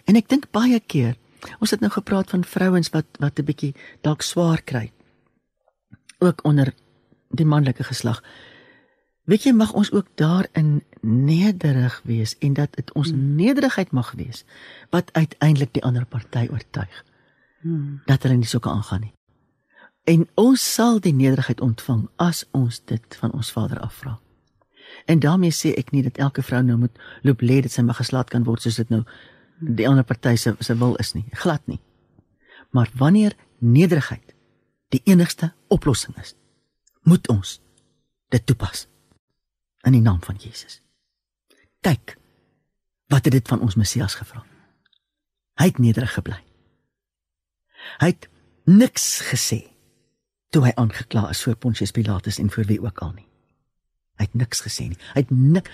En ek dink baie keer, ons het nou gepraat van vrouens wat wat 'n bietjie dalk swaar kry. Ook onder die manlike geslag. Weet jy mag ons ook daarin nederig wees en dat dit ons hmm. nederigheid mag wees wat uiteindelik die ander party oortuig. Hmm. Dat hulle nie so kan aangaan nie. En ons sal die nederigheid ontvang as ons dit van ons Vader afvra. En daarmee sê ek nie dat elke vrou nou moet loop lê dat sy mag geslaat kan word soos dit nou die ander party se se wil is nie. Glad nie. Maar wanneer nederigheid die enigste oplossing is, moet ons dit toepas in die naam van Jesus. Kyk wat het dit van ons Messias gevra. Hy het nederig gebly. Hy het niks gesê toe hy aangekla is voor Pontius Pilatus en voor wie ook al nie. Hy het niks gesê nie. Hy het nik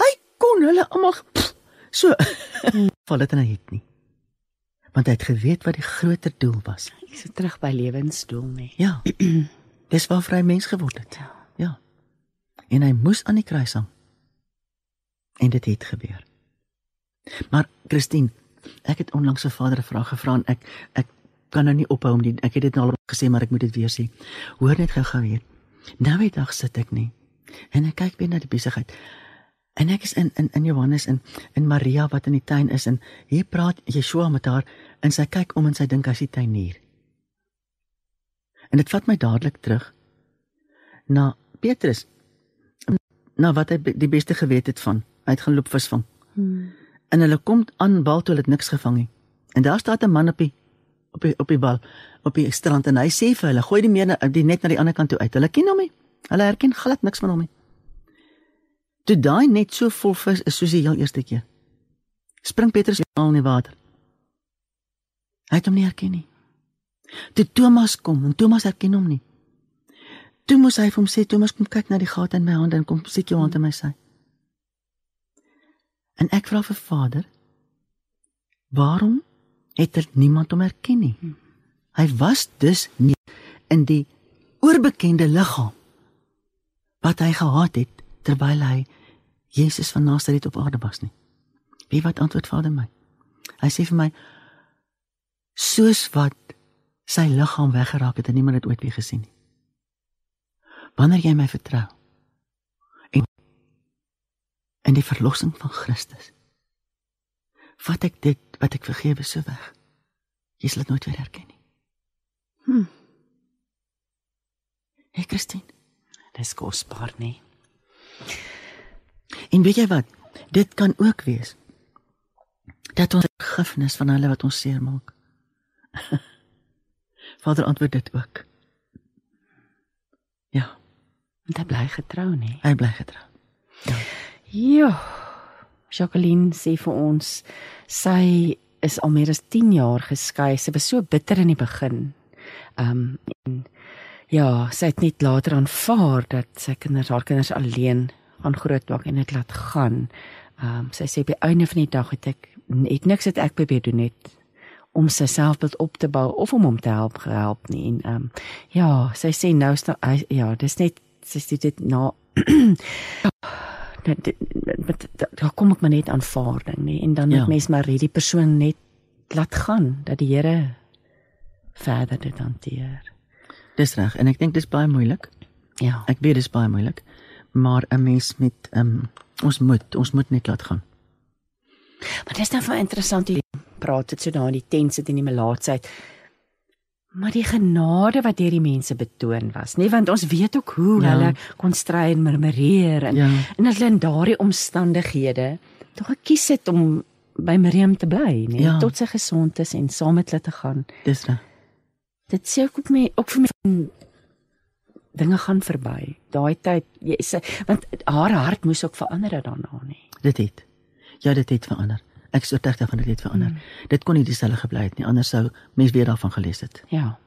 hy kon hulle almal so val dit en hy het nie. Want hy het geweet wat die groter doel was. Ek is terug by lewensdoel nie. Ja. Dis waar vry mens geword het. Ja en hy moes aan die kruis hang. En dit het gebeur. Maar Christine, ek het onlangs 'n vader 'n vraag gevra en ek ek kan nou nie ophou om die ek het dit nou al gesê maar ek moet dit weer sê. Hoor net gou-gou weer. Nou die dag sit ek nie En ek kyk weer na die besigheid. En ek is in in in Johannes en in Maria wat in die tuin is en hier praat Yeshua met haar en sy kyk om en sy dink hy's die tuinier. En dit vat my dadelik terug na Petrus. Na wat hy die beste geweet het van. Hy het gaan loop visvang. Hmm. En hulle kom aan wal toe hulle het niks gevang nie. En daar staan 'n man op die op die op die wal op die strand en hy sê vir hulle gooi die meer na, die net na die ander kant toe uit. Hulle ken hom nie. Hulle herken glad niks van hom nie. Toe daai net so vol vis is soos die heel eerste keer. Spring Petrus al in die water. Hy het hom nie herken nie. Toe Thomas kom en Thomas herken hom nie. Toe moes hy vir hom sê Thomas kom kyk na die gat in my hande en kom sit jou hand in my sy. En ek vra vir Vader, waarom het er niemand hom herken nie? Hy was dus nie in die oorbekende liggaam wat hy gehad het terwyl hy Jesus van Nasaret op aarde was nie. Wie wat antwoord Vader my? Hy sê vir my soos wat sy liggaam weggeraak het en niemand dit ooit weer gesien nie. Wanneer jy my vertrou en in die verlossing van Christus vat ek dit wat ek vergewe so weg. Jy sal dit nooit weer herken nie. Hm. Hey Christine, Dis kosbaar nie. en weet jy wat? Dit kan ook wees dat ons vergifnis van hulle wat ons seermaak. Vader antwoord dit ook. Ja, Want hy bly getrou nie. hy bly getrou. Ja. Jacqueline sê vir ons sy is al meer as 10 jaar geskei. Sy was so bitter in die begin. Ehm um, ja, sy het net later aanvaar dat sy kinders haar kinders alleen gaan grootmaak en dit laat gaan. Ehm um, sy sê by einde van die dag het ek het niks wat ek probeer doen net om sy selfbeeld op te bou of om hom te help gehelp nie en ehm um, ja, sy sê nou sta hy- ja, dis net sy sê dit na dit- dit- daar kom ek maar net aanvaarding nê en dan Ja. moet mens maar hierdie persoon net laat gaan dat die Here verder dit hanteer. Dis reg en ek dink dis baie moeilik. Ja. Ek weet dis baie moeilik, maar 'n mens met ehm um, ons moet ons moet net laat gaan. Maar dit is nou vir interessant hoe jy praat dit so daar in die tent sit en die melaatsheid. Maar die genade wat deur die mense betoon was, nê, want ons weet ook hoe Ja. hulle kon stry en murmureer en Ja. en as hulle in daardie omstandighede tog gekies het om by Miriam te bly, nê, Ja. tot sy gesond is en saam met hulle te gaan. Dis reg. Dit sê ook my ook vir my dinge gaan verby. Daai tyd jy sê want haar hart moes ook verander het daarna, nê. Dit het. Ja, dit het verander. Ek is oortuig daarvan dit het verander. Mm. Dit kon nie dieselfde gebly het nie, anders sou mens weer daarvan gelees het. Ja.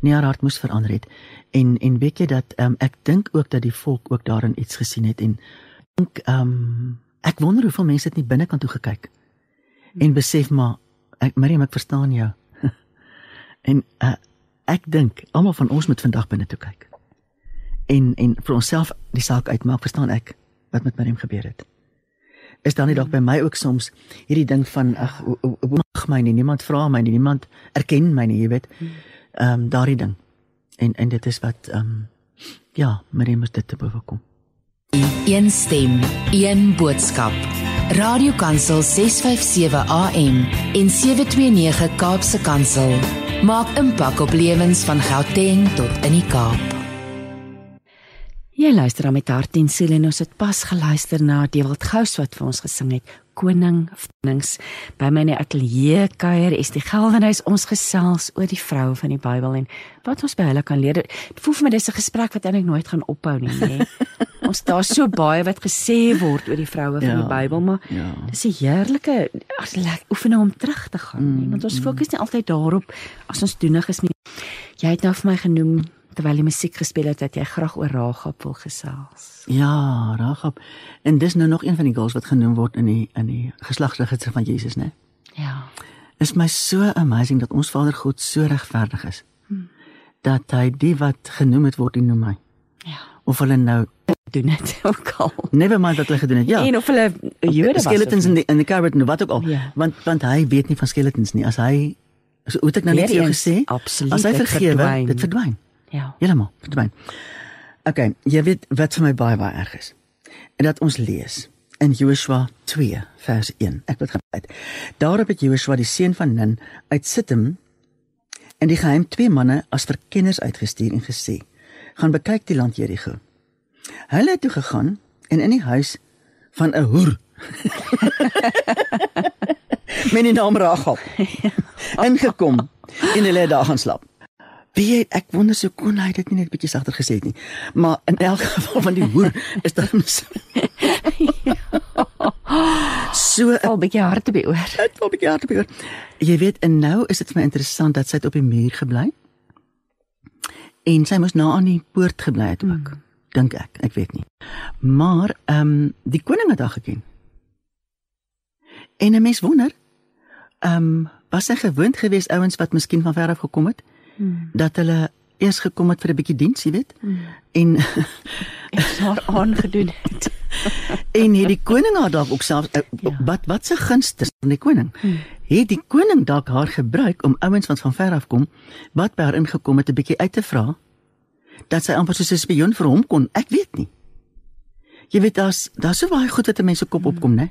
Nee, haar hart moes verander het. En en weet jy dat um, ek dink ook dat die volk ook daarin iets gesien het en dink ehm um, ek wonder hoeveel mense het nie binnekant toe gekyk en besef maar ek Miriam ek verstaan jou. en uh, ek dink almal van ons moet vandag binne toe kyk. En en vir onsself die saak uitmaak, verstaan ek wat met Miriam gebeur het. Is dan nie dalk by my ook soms hierdie ding van ag mag my nie niemand vra my nie, niemand erken my nie, jy weet. Ehm um, daardie ding. En en dit is wat ehm um, ja, Miriam moet dit te bowe kom. Een stem, een boodskap. Radiokansel 657 AM en 729 Kaapse Kansel maak impak op lewens van Gauteng tot in die Kaap. Jy luister dan met hart en siel en ons het pas geluister na Dewald Gous wat vir ons gesing het Koning Vnings by my in die ateljee kuier is die Geldenhuis ons gesels oor die vroue van die Bybel en wat ons by hulle kan leer. Dit voel vir my dis 'n gesprek wat eintlik nooit gaan ophou nie, nê. ons daar's so baie wat gesê word oor die vroue van Ja, die Bybel, maar ja. dis 'n heerlike ag, lek- oefening om terug te gaan, nie, want ons fokus nie altyd daarop as ons doenig is nie. Jy het nou vir my genoem terwyl die musiek gespeel het dat jy graag oor Ragab wil gesels. Ja, Ragab. En dis nou nog een van die girls wat genoem word in die in die geslagsregister van Jesus, né? Ja. Is my so amazing dat ons Vader God so regverdig is. Dat hy die wat genoem het word, die noem hy. Ja. Of hulle nou Doen dit ook al. never mind wat hulle gedoen het. Ja. En of hulle Jode was. skeletons in die in die cupboard nou wat ook al. Ja. Want want hy weet nie van skeletons nie. As hy so hoe het ek nou net Weer vir jou gesê? absoluut, As hy vergewe, verdwyn. dit verdwyn. Ja. Heeltemal verdwyn. Okay, jy weet wat vir my baie baie erg is. En dat ons lees in Joshua 2 vers 1. Ek wil gaan uit. Daarop het Joshua die seun van Nun uit Sittim en die geheim twee manne as verkenners uitgestuur en gesê: "Gaan bekyk die land Jerigo." Hulle het toe gegaan en in die huis van 'n hoer met die naam Rachel ingekom en hulle het daar gaan slaap. Wie het, ek wonder so kon hy dit nie net bietjie sagter gesê het nie. Maar in elk geval van die hoer is daar so so Al bietjie hard te beoor. Dit wil 'n bietjie harde behoor. Jy weet, en nou is dit vir my interessant dat sy het op die muur gebly. En sy moes na aan die poort gebly het ook. Mm. Dink ek, ek weet nie. Maar ehm um, die koning het haar geken. En 'n mens wonder, ehm um, was sy gewoond geweest ouens wat miskien van ver af gekom het mm. dat hulle eers gekom het vir 'n bietjie diens, jy weet? Mm. En haar aangedoen het. en het die koning haar dalk ook self uh, Ja. wat wat se gunste van die koning Hmm. het die koning dalk haar gebruik om ouens wat van ver af kom wat by haar ingekom het 'n bietjie uit te vra dat sy amper soos 'n spioen vir hom kon ek weet nie jy weet daar's daar's so baie goed wat 'n mens se kop opkom né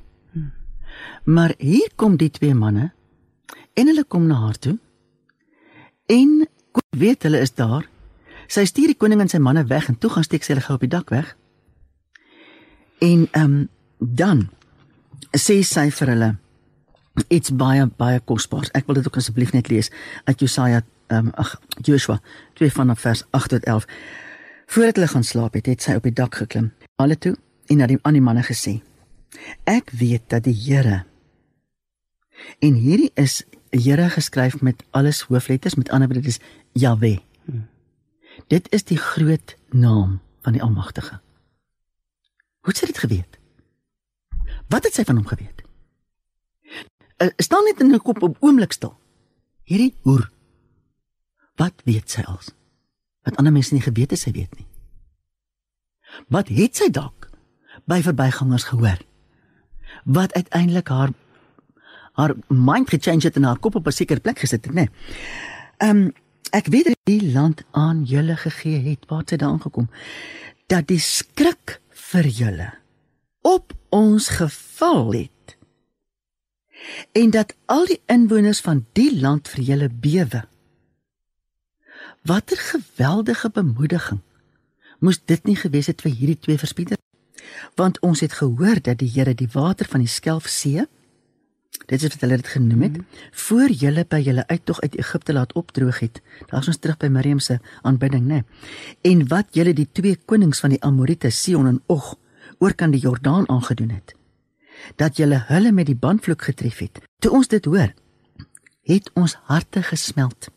maar hier kom die twee manne en hulle kom na haar toe en kon weet hulle is daar sy stuur die koning en sy manne weg en toe gaan steek sy hulle gou op die dak weg En ehm um, dan sê sy vir hulle iets baie baie kosbaars. Ek wil dit ook asseblief net lees uit Jesaja ehm um, ag Joshua 2 vanaf vers 8 tot 11. Voordat hulle gaan slaap het, het sy op die dak geklim. Alle toe en na die aan die manne gesê: Ek weet dat die Here en hierdie is Here geskryf met alles hoofletters, met ander woorde dis Jahwe. Dit is die groot naam van die Almagtige. Hoe het sy dit geweet? Wat het sy van hom geweet? Uh, staan net in 'n kop op oomblik stil. Hierdie hoer. Wat weet sy als? Wat ander mense nie geweet het sy weet nie. Wat het sy dalk by verbygangers gehoor? Wat uiteindelik haar haar mind gechange het en haar kop op 'n sekere plek gesit het, né? Nee. Ehm um, ek weet dat die land aan julle gegee het, waar het daaraan gekom? Dat die skrik vir julle op ons geval het en dat al die inwoners van die land vir julle bewe. Watter geweldige bemoediging moes dit nie gewees het vir hierdie twee verspieders want ons het gehoor dat die Here die water van die Skelfsee dit is wat hulle dit genoem het voor julle by julle uittog uit Egipte laat opdroog het. Daar's ons terug by Miriam se aanbidding nê en wat julle die twee konings van die Amorite Sion en Og oor kan die Jordaan aangedoen het. Dat julle hulle met die bandvloek getref het. Toe ons dit hoor het ons harte gesmeld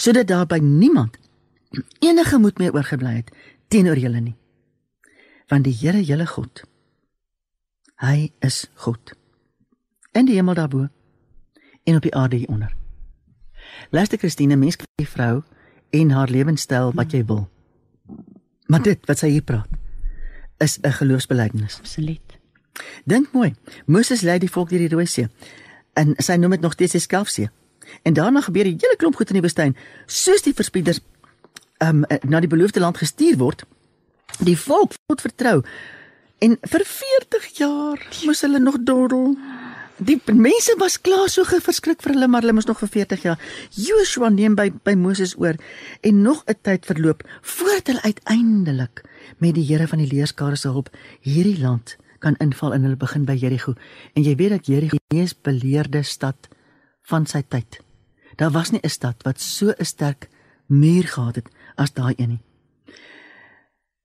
sodat daar by niemand enige moed meer oorgebly het teenoor julle nie. Want die Here julle God hy is God in die hemel daarbo en op die aarde hieronder luister Christine mens kan die vrou en haar lewenstyl wat jy wil maar dit wat sy hier praat is 'n geloofsbelijdenis Absoluut. Dink mooi. Moses lei die volk deur die Rooi See. En sy noem dit nog steeds die Skelfsee. En daarna gebeur 'n hele klomp goed in die woestyn, soos die verspieders um na die beloofde land gestuur word. Die volk God vertrou. En vir 40 jaar moes hulle nog dordel. Die mense was klaar so verskrik vir hulle, maar hulle moes nog vir 40 jaar. Joshua neem by by Moses oor en nog 'n tyd verloop voordat hulle uiteindelik met die Here van die leerskare se hulp hierdie land kan inval en hulle begin by Jerigo. En jy weet dat Jerigo die mees beleerde stad van sy tyd. Daar was nie 'n stad wat so 'n sterk muur gehad het as daai een nie.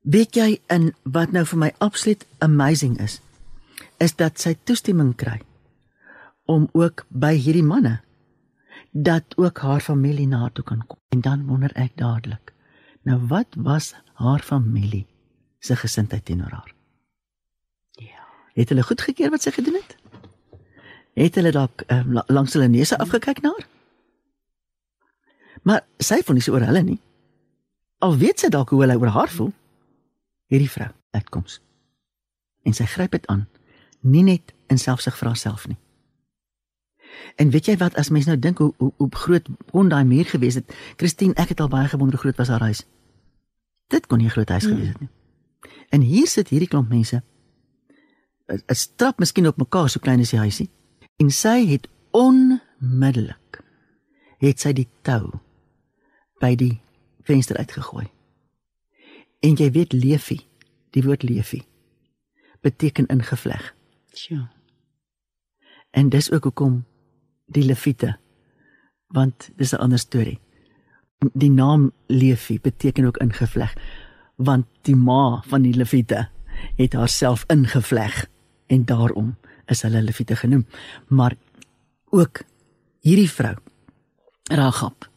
Weet jy in wat nou vir my absoluut amazing is, is dat sy toestemming kry om ook by hierdie manne dat ook haar familie na toe kan kom. En dan wonder ek dadelik. Nou wat was haar familie se gesindheid teenoor haar? Ja. Het hulle goed gekeer wat sy gedoen het? Het hulle dalk um, langs hulle neuse afgekyk na haar? Maar sy voel nie so oor hulle nie. Al weet sy dalk hoe hulle oor haar voel. Hierdie vrou uitkoms. En sy gryp dit aan, nie net in selfsug vir haarself nie. En weet jy wat as mens nou dink hoe hoe, hoe groot kon daai muur gewees het? Christine, ek het al baie gewonder hoe groot was haar huis. Dit kon nie 'n groot huis gewees het nie. En hier sit hierdie klomp mense 'n strap miskien op mekaar so klein as die huisie. En sy het onmiddellik het sy die tou by die venster uitgegooi. En jy weet leefie, die woord leefie beteken ingevleg. Sjoe. En dis ook hoekom die leviete want dis 'n ander storie. Die naam Levi beteken ook ingevleg want die ma van die leviete het haarself ingevleg en daarom is hulle leviete genoem. Maar ook hierdie vrou Ragab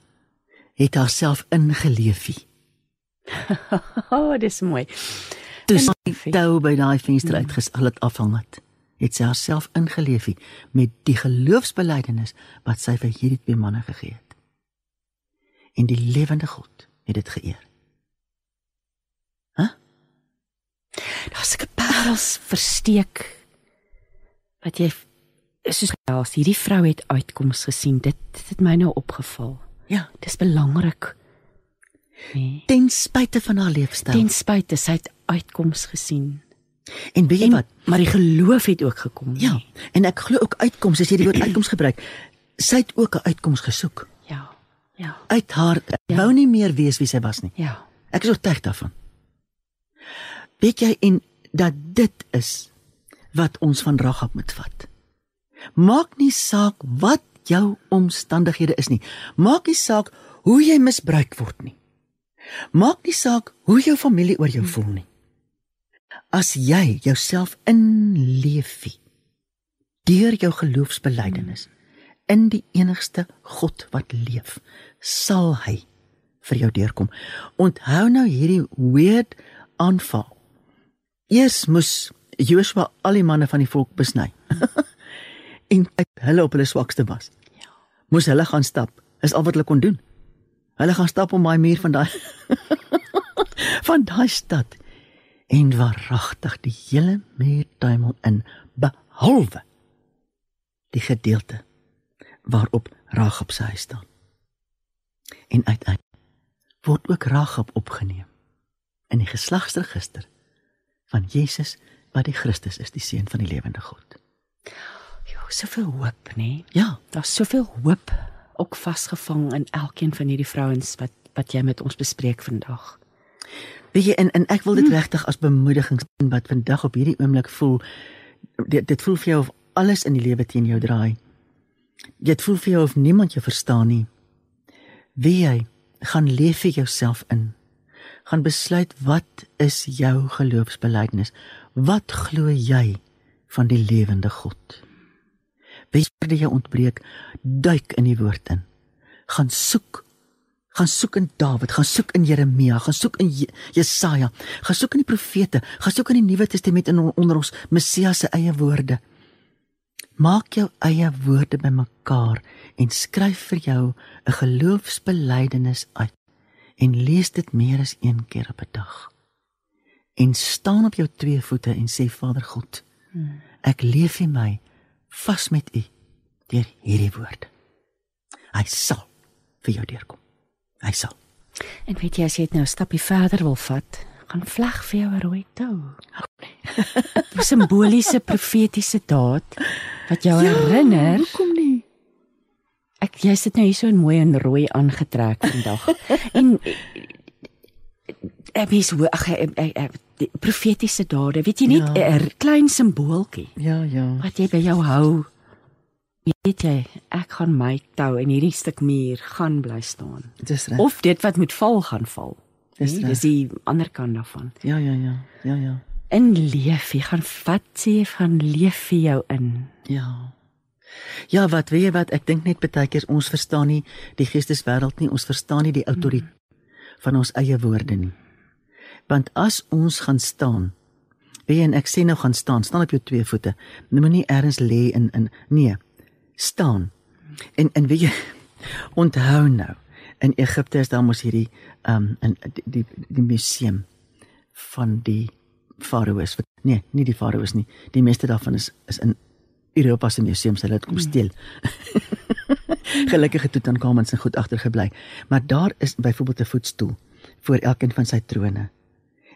het haarself ingeleefie. O, oh, dis mooi. Toe Leefie. tou by daai venster uitgesal het afhang het, het sy haarself ingeleefie met die geloofsbelijdenis wat sy vir hierdie twee manne gegee het. En die lewende God het dit geëer. Daar's 'n parels versteek wat jy soos gels hierdie vrou het uitkoms gesien. Dit dit het my nou opgeval. Ja, Dis belangrik. Nee. ten spyte van haar leefstyl. Ten spyte sy het uitkoms gesien. En weet jy En wat? maar die geloof het ook gekom. Ja, en ek glo ook uitkoms as jy die woord uitkoms gebruik. Sy het ook 'n uitkoms gesoek. Ja. Ja. Uit haar Ja. wou nie meer wees wie sy was nie. Ja. Ek is oortuig daarvan. Weet jy en dat dit is wat ons van Ragab moet vat. Maak nie saak wat jou omstandighede is nie. Maak nie saak hoe jy misbruik word nie. Maak nie saak hoe jou familie oor jou voel nie. As jy jouself inleefie deur jou geloofsbelijdenis in die enigste God wat leef, sal hy vir jou deurkom. Onthou nou hierdie weird aanval. Eers moes Joshua al die manne van die volk besny. en uit hulle op hulle swakste was. Ja. Moes hulle gaan stap. Is al wat hulle kon doen. Hulle gaan stap om daai muur van daai van daai stad en waaragtig die hele muur tuimel in behalwe die gedeelte waarop Ragab se huis staan. En uiteindelik word ook Ragab opgeneem in die geslagsregister van Jesus wat die Christus is, die seun van die lewende God. Jo, soveel hoop, nê? Nee? Ja, Daar's soveel hoop ook vasgevang in elkeen van hierdie vrouens wat wat jy met ons bespreek vandag. Weet jy en en ek wil dit regtig as bemoediging sien wat vandag op hierdie oomblik voel dit dit voel vir jou of alles in die lewe teen jou draai. Dit voel vir jou of niemand jou verstaan nie. Wie jy gaan leef vir jouself in. Gaan besluit wat is jou geloofsbelijdenis? Wat glo jy van die lewende God? Word jy ontbreek? Duik in die woord in. Gaan soek gaan soek in Dawid, gaan soek in Jeremia, gaan soek in Je Jesaja, gaan soek in die profete, gaan soek in die Nuwe Testament en onder ons Messias se eie woorde. Maak jou eie woorde bymekaar en skryf vir jou 'n geloofsbelijdenis uit en lees dit meer as een keer op 'n dag. En staan op jou twee voete en sê Vader God, ek leef in my vas met U deur hierdie woorde. Hy sal vir jou deurkom. Hy sal. En weet jy as jy dit nou 'n stappie verder wil vat, gaan vleg vir jou 'n rooi tou. 'n Simboliese profetiese daad wat jou ja, herinner Hoekom nie? Ek jy sit nou hier so in mooi en rooi aangetrek vandag. en ek mens hoe ag ek- ek- die profetiese dade, weet jy net 'n Ja. ja. klein simbooltjie Ja, ja. wat jy by jou hou. Weet jy, ek gaan my tou en hierdie stuk muur gaan bly staan. Dis reg. Of dit wat moet val gaan val. Dis Nee, reg. dis die ander kant daarvan. Ja, ja, ja. Ja, ja. In leef, jy gaan vat sê gaan leef vir jou in. Ja. Ja, wat weet jy wat ek dink net baie keer ons verstaan nie die geesteswêreld nie, ons verstaan nie die autoriteit van ons eie woorde nie. Want as ons gaan staan, weet jy en ek sê nou gaan staan, staan op jou twee voete. Moenie ergens lê in in nee, staan. En en weet jy onthou nou, in Egipte is daar mos hierdie um in die die, die museum van die farao's. Nee, nie die farao's nie. Die meeste daarvan is is in Europa se museums, hulle het kom steel. Gelukkige Tutankhamun se goed agtergebly. Maar daar is byvoorbeeld 'n voetstoel voor elkeen van sy trone.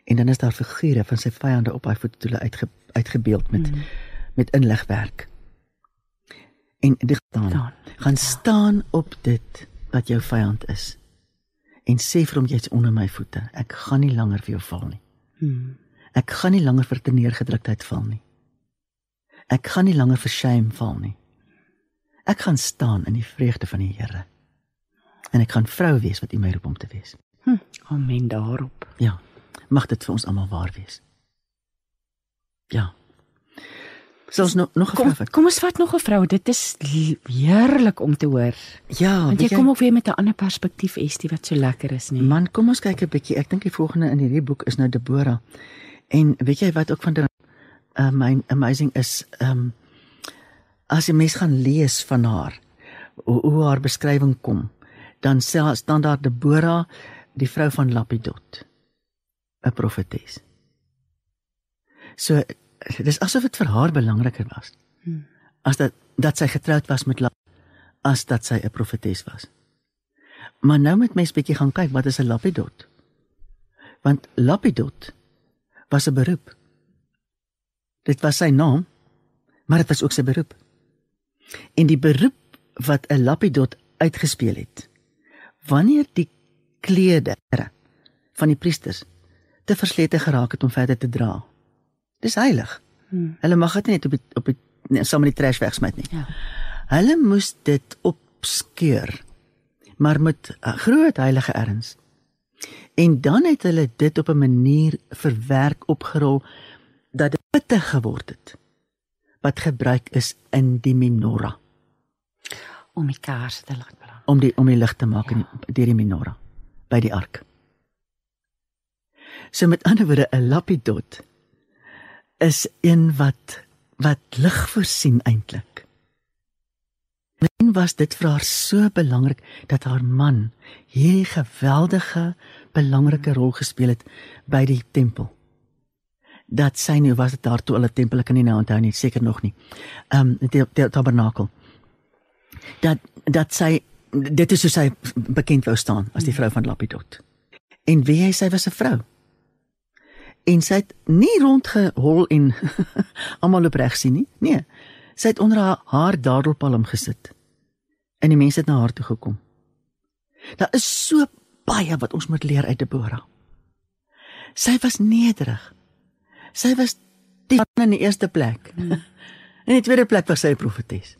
En dan is daar figure van sy vyande op daai foto's uitge, uitgebeeld met mm. met inlegwerk. En dit staan Dan, gaan staan op dit wat jou vyand is. En sê vir hom jy's onder my voete. Ek gaan nie langer vir jou val nie. Hmm. Ek gaan nie langer vir teneergedruktheid val nie. Ek gaan nie langer vir shame val nie. Ek gaan staan in die vreugde van die Here. En ek gaan vrou wees wat U my roep om te wees. Hm. Amen daarop. Ja. Mag dit vir ons almal waar wees. Ja. Selfs nog nog 'n Kom, vraag. wat- kom ons vat nog 'n vrou. Dit is heerlik om te hoor. Ja, Want weet jy kom ook weer met 'n ander perspektief, Estie, wat so lekker is, nee. Man, kom ons kyk 'n bietjie. Ek dink die volgende in hierdie boek is nou Deborah. En weet jy wat ook van uh, my amazing is, ehm um, as jy mens gaan lees van haar, hoe, hoe haar beskrywing kom, dan sê staan daar Deborah, die vrou van Lapidot, 'n profetes. So dis asof dit vir haar belangriker was. Hmm. As dat dat sy getroud was met Lap as dat sy 'n profetes was. Maar nou moet mens bietjie gaan kyk wat is 'n lapidot? Want lapidot was 'n beroep. Dit was sy naam, maar dit was ook sy beroep. En die beroep wat 'n lapidot uitgespeel het. Wanneer die klere van die priesters te verslete geraak het om verder te dra. Dis heilig. Hmm. Hulle mag dit net op die, op die nee, saam met die trash wegsmyt nie. Ja. Hulle moes dit opskeur maar met 'n groot heilige erns. En dan het hulle dit op 'n manier verwerk opgerol dat dit pittig geword het wat gebruik is in die menorah Om die kaarse te laat brand. om die om die lig te maak in die, deur die menorah by die ark. So met ander woorde 'n lapidot is een wat wat lig voorsien eintlik. Miskien was dit vir haar so belangrik dat haar man hierdie geweldige belangrike rol gespeel het by die tempel. Dat sy nou was dit daar toe hulle tempel kan nie nou onthou nie, seker nog nie. Ehm um, die, die tabernakel. Dat dat sy dit is hoe sy bekend wou staan as die vrou van Lapidot. En wie hy sy was 'n vrou. En sy het nie rondgehol en almal loop reg sien nie. Nee. Sy het onder haar, haar dadelpalm gesit. En die mense het na haar toe gekom. Daar is so baie wat ons moet leer uit Deborah. Sy was nederig. Sy was die van in die eerste plek. In die tweede plek was sy 'n profetes.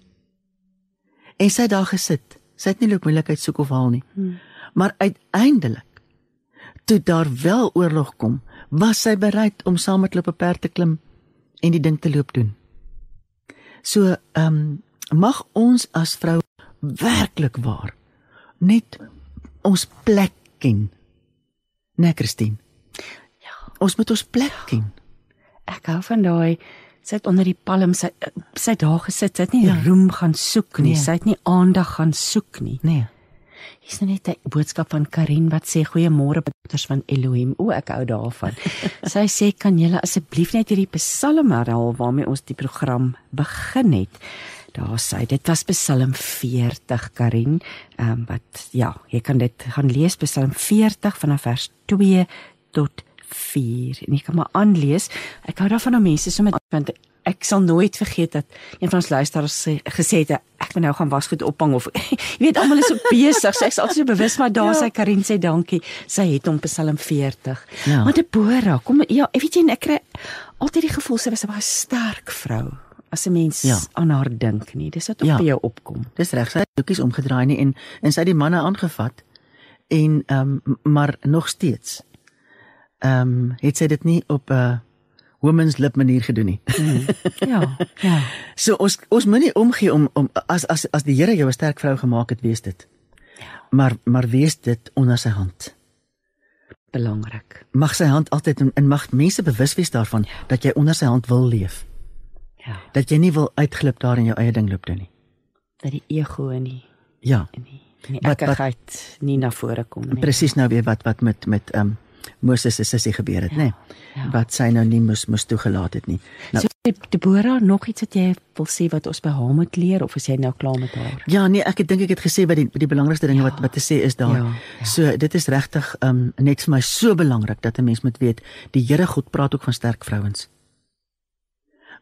En sy het daar gesit. Sy het nie loop moeilikheid soek of haal nie. Maar uiteindelik toe daar wel oorlog kom, was sy bereid om saam met hulle op 'n perd te klim en die ding te loop doen. So, ehm um, mag ons as vrou werklik waar net ons plek ken. Nee, Christine. Ja, ons moet ons plek ken. Ek hou van daai sy het onder die palm sy sy daar gesit. Sy het nie Ja. ja. roem gaan soek nie. Nee. Sy het nie aandag gaan soek nie. Nee. Hier's nou net 'n boodskap van Karin wat sê goeiemôre dogters van Elohim. O, ek hou daarvan. Sy sê kan julle asseblief net hierdie Psalm herhaal waarmee ons die program begin het. Daar sê dit was Psalm 40 Karin, ehm um, wat ja, jy kan dit gaan lees Psalm 40 vanaf vers 2 tot 4 en jy kan maar aanlees. Ek hou daarvan om mense so met want ek sal nooit vergeet dat een van ons luisteraars sê- gesê het ek moet nou gaan wasgoed ophang of jy weet almal is so besig. So ek is altyd so bewus maar daar Ja. ja. sy Karin sê dankie. Sy het hom Psalm 40. Ja. Maar Deborah, kom ja, weet jy ek kry altyd die gevoel sy was 'n baie sterk vrou as 'n mens Ja. ja. aan haar dink nie. Dis wat op Ja. ja. jou opkom. Dis reg, sy het doekies omgedraai nie en en sy het die manne aangevat en ehm um, maar nog steeds ehm um, het sy dit nie op 'n uh, women's lip manier gedoen nie. Ja, ja. So ons ons moenie omgee om om as as as die Here jou 'n sterk vrou gemaak het, wees dit. Ja. Maar maar wees dit onder sy hand. Belangrik. Mag sy hand altyd en, en mag mense bewus wees daarvan ja. dat jy onder sy hand wil leef. Ja. Dat jy nie wil uitglip daar in jou eie ding loop doen nie. Dat die ego en die Ja. die Wat- wat- ekkigheid nie na vore kom nie. Presies nou weer wat wat met met ehm um, Moses se sussie gebeur het, Ja, nê? Nee, ja. Wat sy nou nie moes moes toegelaat het nie. Nou So Deborah, nog iets wat jy wil sê wat ons by haar moet leer of is jy nou klaar met haar? Ja, nee, ek dink ek het gesê wat die die belangrikste dinge Ja. wat wat te sê is daar. Ja, ja. So dit is regtig um net vir my so belangrik dat 'n mens moet weet die Here God praat ook van sterk vrouens.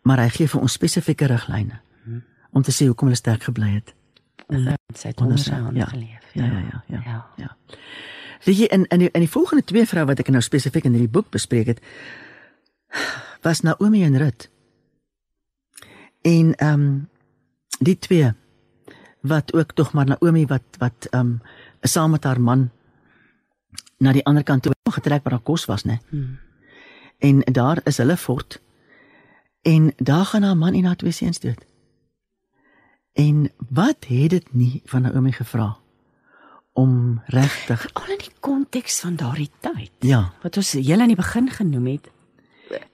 Maar hy gee vir ons spesifieke riglyne Mhm. om te sê hoekom hulle sterk gebly het. Onder sy het Onder sy- hande ja. geleef. Ja, ja, ja, ja. ja. Ja. Weet jy in in die, in die volgende twee vroue wat ek nou spesifiek in hierdie boek bespreek het was Naomi en Rut. En ehm um, die twee wat ook tog maar Naomi wat wat ehm um, saam met haar man na die ander kant toe getrek waar daar kos was, né? Hmm. En daar is hulle fort. En daar gaan haar man en haar twee seuns dood. En wat het dit nie van Naomi gevra om regtig Al in die konteks van daardie tyd. ja, wat ons heel aan die begin genoem het.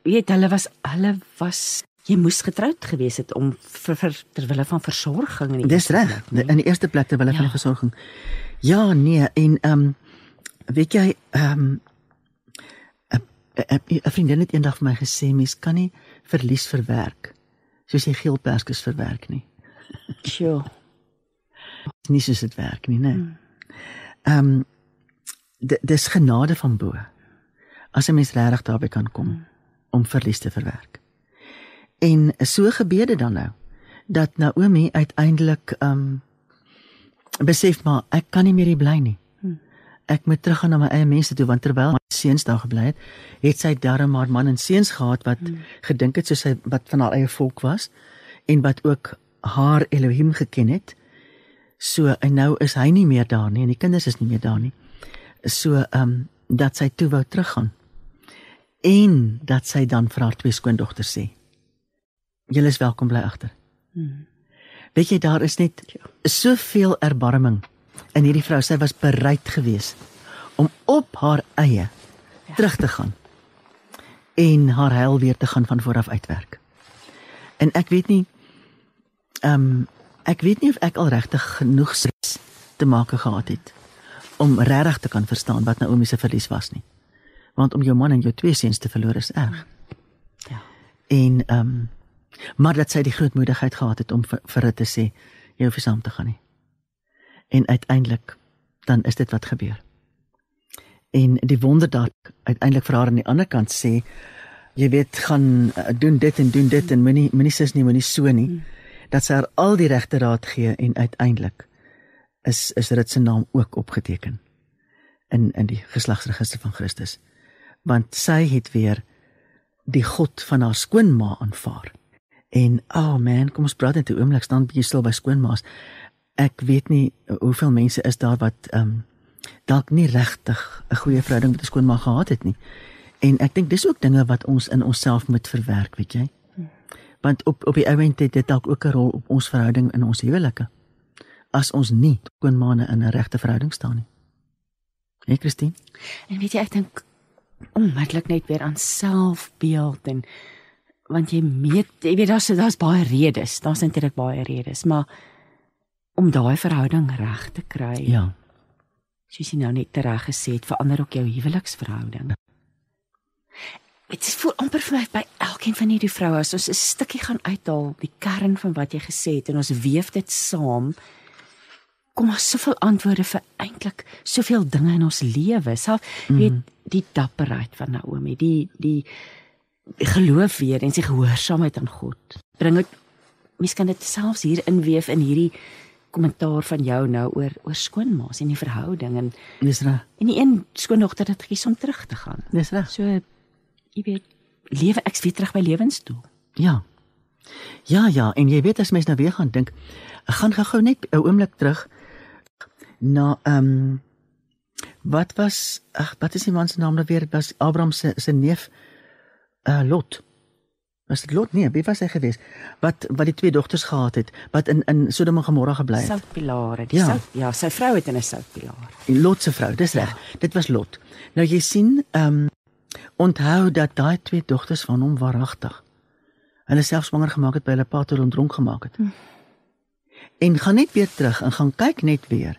Weet hulle was hulle was jy moes getroud gewees het om vir, vir ter wille van versorging in die dis reg. plek, In die eerste plek terwyl hulle Ja. van versorging. Ja, nee, en ehm um, weet jy ehm um, 'n 'n vriendin het eendag vir my gesê mens kan nie verlies verwerk soos jy geelperskes verwerk nie. Sjoe. Dis nie soos dit werk nie, né? Ehm um, dis genade van bo. As 'n mens regtig daarby kan kom om verlies te verwerk. En so gebeur dit dan nou dat Naomi uiteindelik ehm um, besef maar ek kan nie meer hier bly nie. Ek moet teruggaan na my eie mense toe want terwyl my seuns daar gebly het, het sy darm haar man en seuns gehad wat gedink het soos sy wat van haar eie volk was en wat ook haar Elohim geken het. So en nou is hy nie meer daar nie en die kinders is nie meer daar nie. So ehm um, dat sy toe wou teruggaan. En dat sy dan vir haar twee skoondogters sê: "Julle is welkom bly agter." Hmm. Weet jy daar is net soveel erbarming in hierdie vrou. Sy was bereid geweest om op haar eie terug te gaan en haar heil weer te gaan van voor af uitwerk. En ek weet nie ehm um, ek weet nie of ek al regtig genoeg stres te maak gehad het om regtig te kan verstaan wat Naomi se verlies was nie. Want om jou man en jou twee seuns te verloor is erg. Ja. En ehm um, maar dat sy die grootmoedigheid gehad het om vir, vir dit te sê jy hoef nie saam te gaan nie. En uiteindelik dan is dit wat gebeur. En die wonder daar uiteindelik vir haar aan die ander kant sê jy weet gaan uh, doen dit en doen dit en moenie moenie sis nie moenie so nie dat sy haar al die regte raad gee en uiteindelik is is dit se naam ook opgeteken in in die geslagsregister van Christus. Want sy het weer die God van haar skoonma aanvaar. En oh man kom ons praat net 'n oomblik staan bietjie stil by skoonmaas ek weet nie hoeveel mense is daar wat ehm um, dalk nie regtig 'n goeie verhouding met 'n skoonma gehad het nie. En ek dink dis ook dinge wat ons in onsself moet verwerk weet jy want op op die oomblik het dit dalk ook 'n rol op ons verhouding in ons huwelike as ons nie skoonmaane in 'n regte verhouding staan nie Hey Christine En weet jy ek dink onmiddellik net weer aan selfbeeld en want jy meet jy weet daar's daar's baie redes, daar's eintlik baie redes, maar om daai verhouding reg te kry. ja soos jy nou net reg gesê het, verander ook jou huweliksverhouding. Dit is voel amper vir my by elkeen van hierdie vroue as ons 'n stukkie gaan uithaal, die kern van wat jy gesê het en ons weef dit saam, kom daar soveel antwoorde vir eintlik soveel dinge in ons lewe. Self mm. weet die dapperheid van Naomi, die die geloof weer en sy gehoorsaamheid aan God. Bring dit mens kan dit selfs hier inweef in hierdie kommentaar van jou nou oor oor skoonmaas en die verhouding en dis reg en die een skoondogter het gekies om terug te gaan. dis reg So jy weet lewe ek's weer terug by lewensdoel. Ja. Ja, ja, en jy weet as mens nou weer gaan dink, gaan gou-gou net 'n oomblik terug na ehm um, wat was ag wat is die man se naam nou weer? Dit was Abraham se se neef uh Lot. Was dit Lot? Nee, wie was hy geweest? Wat wat die twee dogters gehad het, wat in in Sodom en Gomorra gebly het. Soutpilare, die Ja. sout ja, sy vrou het in 'n soutpilaar. Die Lot se vrou, dis reg. Dit was Lot. Nou jy sien, ehm um, onthou dat daai twee dogters van hom waaragtig hulle self swanger gemaak het by hulle pa toe hulle dronk gemaak het. En gaan net weer terug en gaan kyk net weer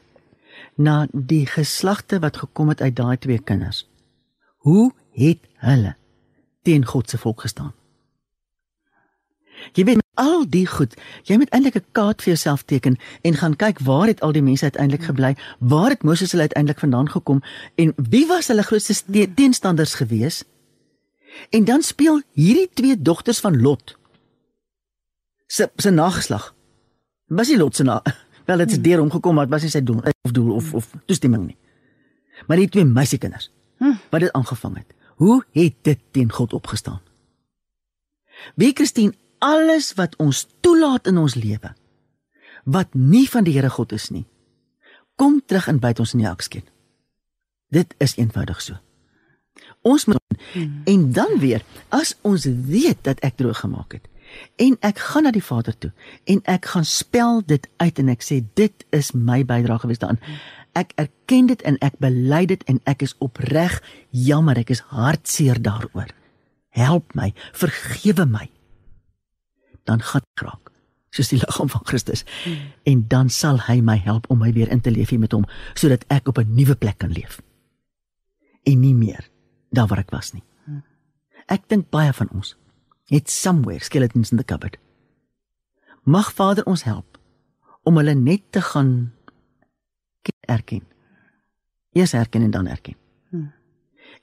na die geslagte wat gekom het uit daai twee kinders. Hoe het hulle teen God se volk gestaan? Jy weet al die goed, jy moet eintlik 'n kaart vir jouself teken en gaan kyk waar het al die mense uiteindelik gebly? Waar het Moses hulle uiteindelik vandaan gekom en wie was hulle grootste te teenstanders gewees? En dan speel hierdie twee dogters van Lot se se nageslag. Was nie Lot se na wel dit het deur hom gekom maar dit was nie sy doel of doel of of toestemming nie. Maar die twee meisiekinders wat dit aangevang het. Hoe het dit teen God opgestaan? Wie Christine alles wat ons toelaat in ons lewe wat nie van die Here God is nie kom terug en byt ons in die akskeen. Dit is eenvoudig so. Ons moet hmm. en dan weer as ons weet dat ek droog gemaak het en ek gaan na die Vader toe en ek gaan spel dit uit en ek sê dit is my bydrae gewees daarin. Ek erken dit en ek bely dit en ek is opreg jammer, ek is hartseer daaroor. Help my, vergewe my dan gaan ek raak soos die liggaam van Christus. Hmm. en dan sal hy my help om my weer in te leef hier met hom sodat ek op 'n nuwe plek kan leef. En nie meer daar waar ek was nie. Hmm. ek dink baie van ons het somewhere skeletons in the cupboard. Mag Vader ons help om hulle net te gaan erken. Eers erken en dan erken. Hmm.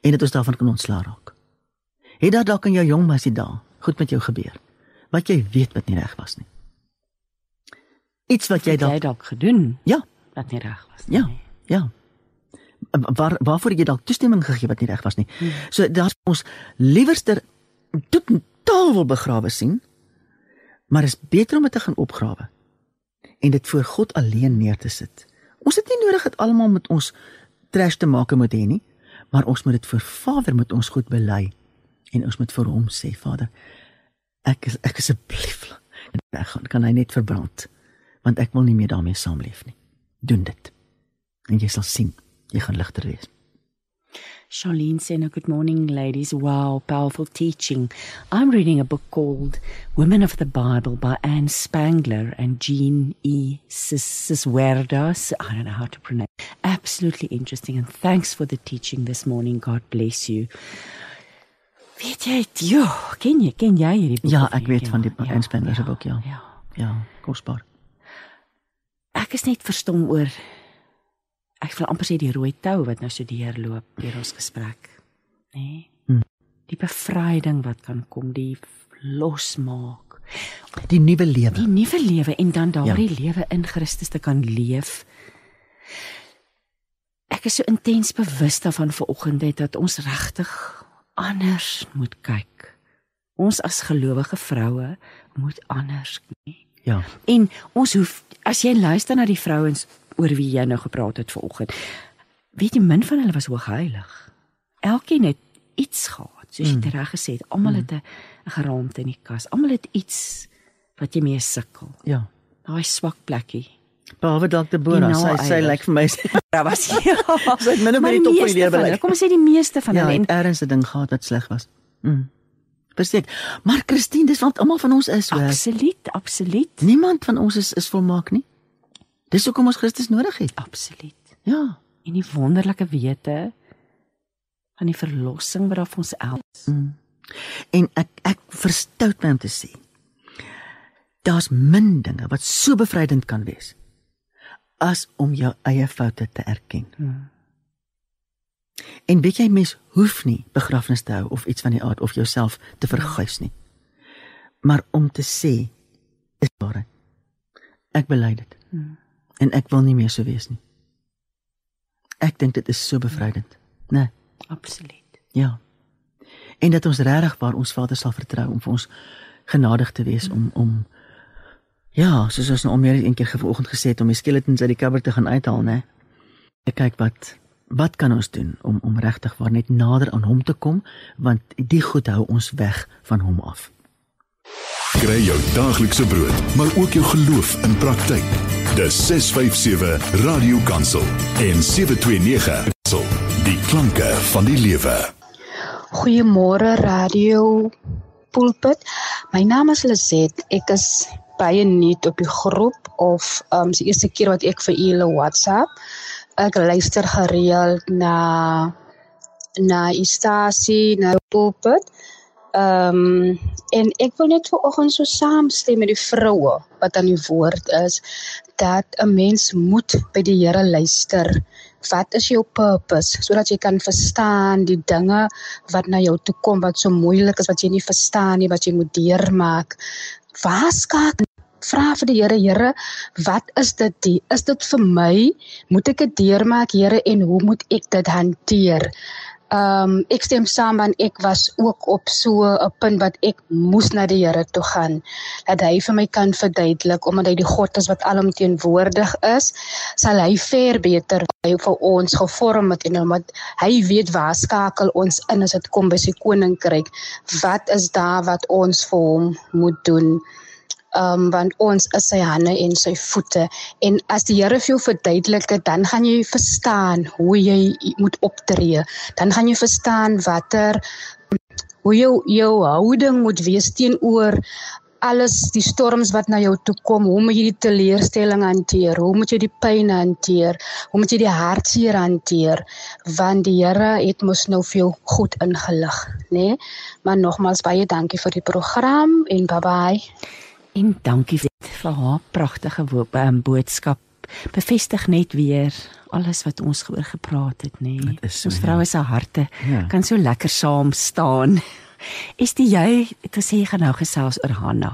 en dit ons daarvan kan ontslaa raak. Het daar dalk in jou jong meisie daar goed met jou gebeur wat jy weet wat nie reg was nie. Iets wat jy dalk dalk gedoen. Ja, wat nie reg was nie. Ja. Ja. Waar waarvoor jy dalk toestemming gegee wat nie reg was nie. Hmm. So daar's ons liewerster totaal wil begrawe sien. Maar is beter om dit te gaan opgrawe en dit voor God alleen neer te sit. Ons het nie nodig dit almal met ons trash te maak moet hê nie, maar ons moet dit voor Vader met ons goed bely en ons moet vir hom sê Vader, ek is ek asseblief ek gaan kan hy net verbrand want ek wil nie meer daarmee saamleef nie doen dit en jy sal sien jy gaan ligter wees Charlene said, Good morning, ladies. Wow, powerful teaching. I'm reading a book called Women of the Bible by Anne Spangler and Jean E. Siswerdas. I don't know how to pronounce Absolutely interesting. And thanks for the teaching this morning. God bless you. Weet jy, jo, ken jy ken jy hierdie boek? Ja, ek weet van die ja, Inspender se ja, boek, ja. Ja. Ja, kosbaar. Ek is net verstom oor ek wil amper sê die rooi tou wat nou so deurloop deur ons gesprek, nê? Nee? Hmm. Die bevryding wat kan kom, die losmaak, die nuwe lewe. Die nuwe lewe en dan daardie ja. lewe in Christus te kan leef. Ek is so intens bewus daarvan vanoggend dat ons regtig anders moet kyk. Ons as gelowige vroue moet anders kyk. Ja. En ons hoef as jy luister na die vrouens oor wie jy nou gepraat het vanoggend. Weet jy min van hulle was hoogheilig. Elkeen het iets gehad, soos jy mm. reg gesê het. Almal mm. het 'n geraamte in die kas. Almal het iets wat jy mee sukkel. Ja. Daai swak plekkie. Behalwe dalk Deborah, sy sy lyk like vir my. Daar was ja. sy het min of meer top van die lewe beleef. Kom ons sê die meeste van ja, hulle het ergens 'n ding gehad wat sleg was. Mm. Verseker. Maar Christine, dis wat almal van ons is, hoor. Absoluut, absoluut. Niemand van ons is is volmaak nie. Dis hoekom ons Christus nodig het. Absoluut. Ja. En die wonderlike wete van die verlossing wat daar vir ons els. Mm. En ek ek verstout my om te sê. Daar's min dinge wat so bevrydend kan wees as om jou eie foute te erken. Hmm. En weet jy mens hoef nie begrafnis te hou of iets van die aard of jouself te verguis nie. Maar om te sê is waar. Ek bely dit. Hmm. En ek wil nie meer so wees nie. Ek dink dit is so bevrydend, né? Nee. Absoluut. Ja. En dat ons regtig waar ons Vader sal vertrou om vir ons genadig te wees hmm. om om Ja, soos ons nou al meer as een keer vanoggend gesê het om die skeletons uit die kamer te gaan uithaal, né? Ek kyk wat wat kan ons doen om om regtig waar net nader aan hom te kom, want die goed hou ons weg van hom af. Kry jou daaglikse brood, maar ook jou geloof in praktyk. Dis 657 Radio Kansel en 729 Kansel. Die klanke van die lewe. Goeiemôre Radio Pulpit. My naam is Lizet. Ek is baie nuut op die groep of um die eerste keer wat ek vir julle WhatsApp. Ek luister gereeld na na Istasie, na Pulpit. Ehm um, en ek wil net vanoggend so saamstem met die vroue wat aan die woord is dat 'n mens moet by die Here luister. Wat is jou purpose sodat jy kan verstaan die dinge wat na jou toe kom wat so moeilik is wat jy nie verstaan nie wat jy moet deurmaak. Waar skaak vra vir die Here, Here, wat is dit? Die? Is dit vir my? Moet ek dit deurmaak, Here, en hoe moet ek dit hanteer? Ehm um, ek stem saam want ek was ook op so 'n punt wat ek moes na die Here toe gaan dat hy vir my kan verduidelik omdat hy die God is wat alomteenwoordig is sal hy ver beter hy vir ons gevorm het en omdat hy weet waar skakel ons in as dit kom by sy koninkryk wat is daar wat ons vir hom moet doen um, want ons is sy hande en sy voete. En as die Here vir jou verduidelik dit dan gaan jy verstaan hoe jy moet optree. Dan gaan jy verstaan watter hoe jou jou houding moet wees teenoor alles die storms wat na jou toe kom. Hoe moet jy die teleurstelling hanteer? Hoe moet jy die pyn hanteer? Hoe moet jy die hartseer hanteer? Want die Here het mos nou vir jou goed ingelig nê nee? maar nogmaals baie dankie vir die program en bye bye En dankie vir haar pragtige ehm, boodskap. Bevestig net weer alles wat ons geoor gepraat het, nê. Nee. So, ons vroue se harte ja. kan so lekker saam staan. Is dit jy het gesê jy gaan nou gesels oor Hanna?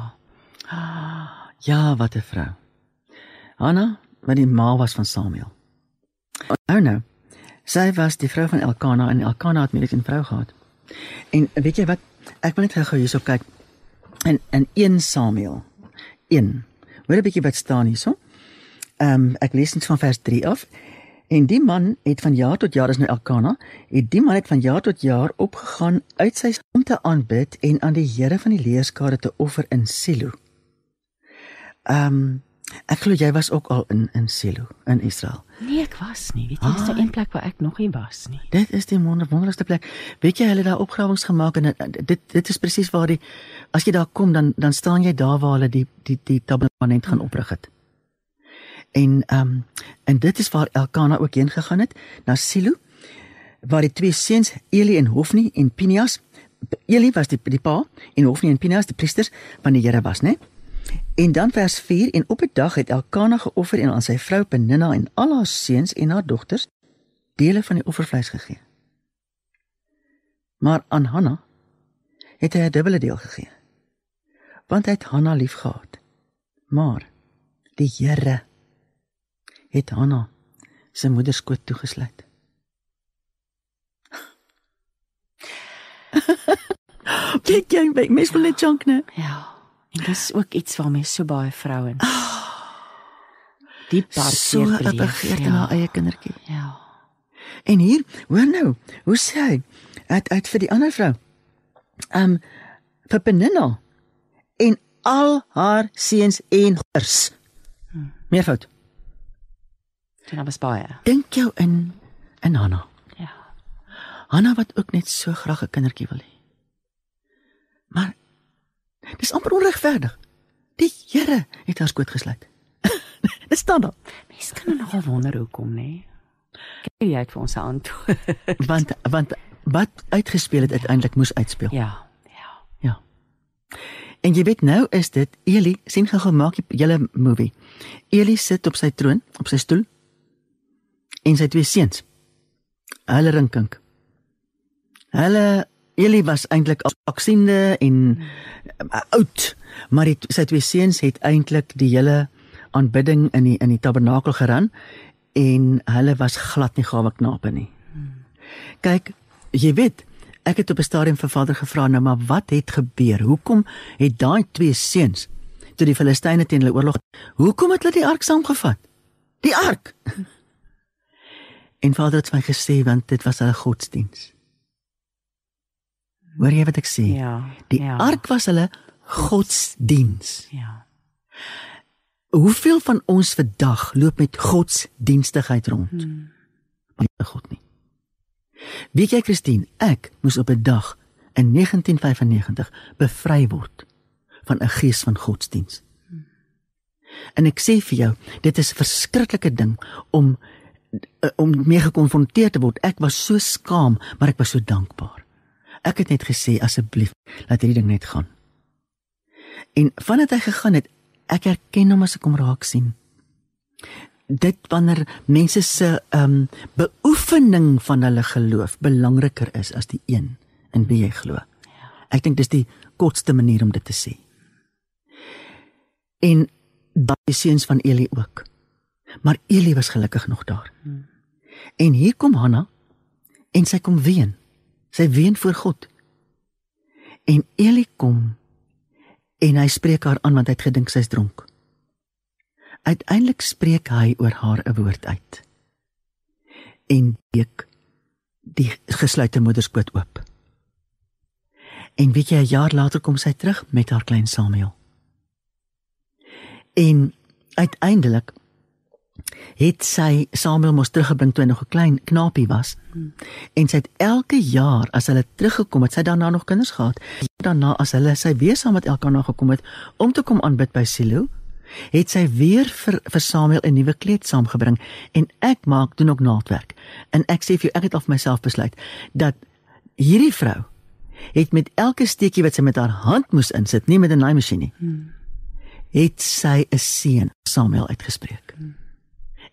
Ja, wat 'n vrou. Hanna, wat die ma was van Samuel. Nou nou. Sy was die vrou van Elkana en Elkana het met 'n vrou gehad. En weet jy wat? Ek wil net gou hierso kyk in in 1 Samuel 1. Hoor 'n bietjie wat staan hierso. Ehm um, ek lees net van vers 3 af. En die man het van jaar tot jaar is nou Elkana, het die man het van jaar tot jaar opgegaan uit sy om te aanbid en aan die Here van die leerskare te offer in Silo. Ehm um, Ek glo jy was ook al in in Silo in Israel. Nee, ek was nie. Weet jy, dis 'n plek waar ek nog nie was nie. Dit is die wonder, wonderlikste plek. Weet jy, hulle daar opgrawings gemaak en dit dit is presies waar die as jy daar kom dan dan staan jy daar waar hulle die die die tabernakel gaan oprig het. En ehm um, en dit is waar Elkana ook heen gegaan het na Silo waar die twee seuns Eli en Hofni en Pinias Eli was die die pa en Hofni en Pinias die priesters van die Here was, né? Nee? En dan vers 4 en op 'n dag het Elkana geoffer en aan sy vrou Peninna en al haar seuns en haar dogters dele van die offervleis gegee. Maar aan Hanna het hy 'n dubbele deel gegee. Want hy het Hanna liefgehad. Maar die Here het Hanna sy moeder skoot toegesluit. Kyk jy, mens wil net junk, né? Ja. En dis ook iets waarmee so baie vrouens diep hart so begeer ja. na eie kindertjie. Ja. En hier, hoor nou, hoe sê hy uit uit vir die ander vrou? Ehm um, vir Peninna en al haar seuns en gers. Hmm. Meervoud. Dit was baie. Dink jou in in Hanna. Ja. Hanna wat ook net so graag 'n kindertjie wil hê. Maar Dis amper onregverdig. Die Here het haar skoot gesluit. Dit staan daar. Mens kan nogal wonder hoekom, nê? Kyk jy uit vir ons antwoord. want want wat uitgespeel het uiteindelik moes uitspeel. Ja. Ja. Ja. En jy weet nou is dit Eli sien gou gemaak die hele movie. Eli sit op sy troon, op sy stoel. En sy twee seuns. Hulle rinkink. Hulle Eli was eintlik aksiende en uh, oud, maar die, sy twee seuns het eintlik die hele aanbidding in die in die tabernakel geran en hulle was glad nie gawe knape nie. Kyk, jy weet, ek het op 'n stadium vir vader gevra nou maar wat het gebeur? Hoekom het daai twee seuns toe die Filistyne teen hulle oorlog, hoekom het hulle die ark saamgevat? Die ark. En vader het my gesê want dit was hulle godsdiens. Hoor jy wat ek sê? Ja. Die ja. ark was hulle godsdiens. Ja. Hoeveel van ons vandag loop met godsdienstigheid rond? Hmm. Maar God nie. Weet jy Christine, ek moes op 'n dag in 1995 bevry word van 'n gees van godsdiens. Hmm. En ek sê vir jou, dit is 'n verskriklike ding om uh, om mee gekonfronteer te word. Ek was so skaam, maar ek was so dankbaar. Ek het net gesê asseblief, laat hierdie ding net gaan. En vandat hy gegaan het, ek erken hom as ek hom raak sien. Dit wanneer mense se ehm um, beoefening van hulle geloof belangriker is as die een in wie jy glo. Ek dink dis die kortste manier om dit te sê. En daai seuns van Eli ook. Maar Eli was gelukkig nog daar. Hmm. En hier kom Hanna en sy kom ween. Sy ween voor God. En Eli kom en hy spreek haar aan want hy het gedink sy's dronk. Uiteindelik spreek hy oor haar 'n woord uit. En ek die gesluite moederskoot oop. En weet jy 'n jaar later kom sy terug met haar klein Samuel. En uiteindelik het sy Samuel mos teruggebring toe hy nog 'n klein knapie was. Hmm. En sy het elke jaar as hulle teruggekom het, sy daarna nog kinders gehad. Daarna as hulle sy weer saam met elkaar gekom het om te kom aanbid by Silo, het sy weer vir vir Samuel 'n nuwe kleed saamgebring en ek maak doen ook naaldwerk. En ek sê vir jou, ek het al vir myself besluit dat hierdie vrou het met elke steekie wat sy met haar hand moes insit, nie met 'n naaimasjien nie. Hmm. Het sy 'n seën Samuel uitgespreek. Hmm.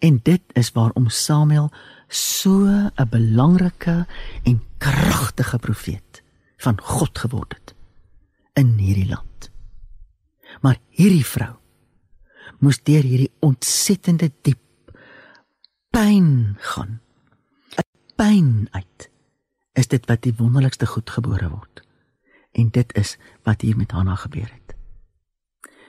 En dit is waarom Samuel so 'n belangrike en kragtige profeet van God geword het in hierdie land. Maar hierdie vrou moes deur hierdie ontsettende diep pyn gaan. 'n Pyn uit is dit wat die wonderlikste goed gebore word. En dit is wat hier met Hanna gebeur het.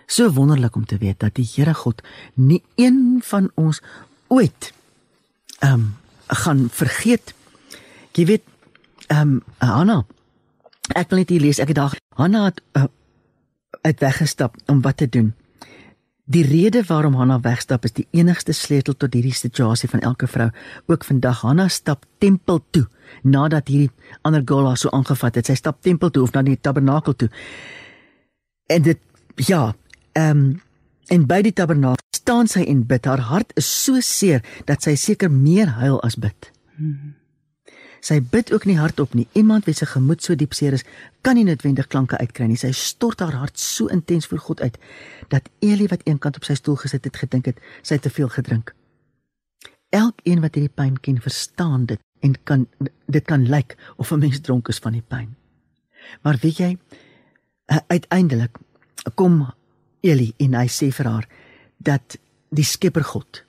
So wonderlik om te weet dat die Here God nie een van ons ooit ehm um, gaan vergeet. Jy weet ehm um, Hanna ek wil net hier lees ek het daar Hanna het uh, uit weggestap om wat te doen. Die rede waarom Hanna wegstap is die enigste sleutel tot hierdie situasie van elke vrou. Ook vandag Hanna stap tempel toe nadat hierdie ander girl haar so aangevat het. Sy stap tempel toe of na die tabernakel toe. En dit ja, ehm um, en by die tabernakel staan sy en bid. Haar hart is so seer dat sy seker meer huil as bid. Hmm. Sy bid ook nie hardop nie. Iemand wie se gemoed so diep seer is, kan nie noodwendig klanke uitkry nie. Sy stort haar hart so intens voor God uit dat Eli wat eenkant op sy stoel gesit het, gedink het sy het te veel gedrink. Elkeen wat hierdie pyn ken, verstaan dit en kan dit kan lyk of 'n mens dronk is van die pyn. Maar weet jy, uiteindelik kom Eli en hy sê vir haar dat die Skepper God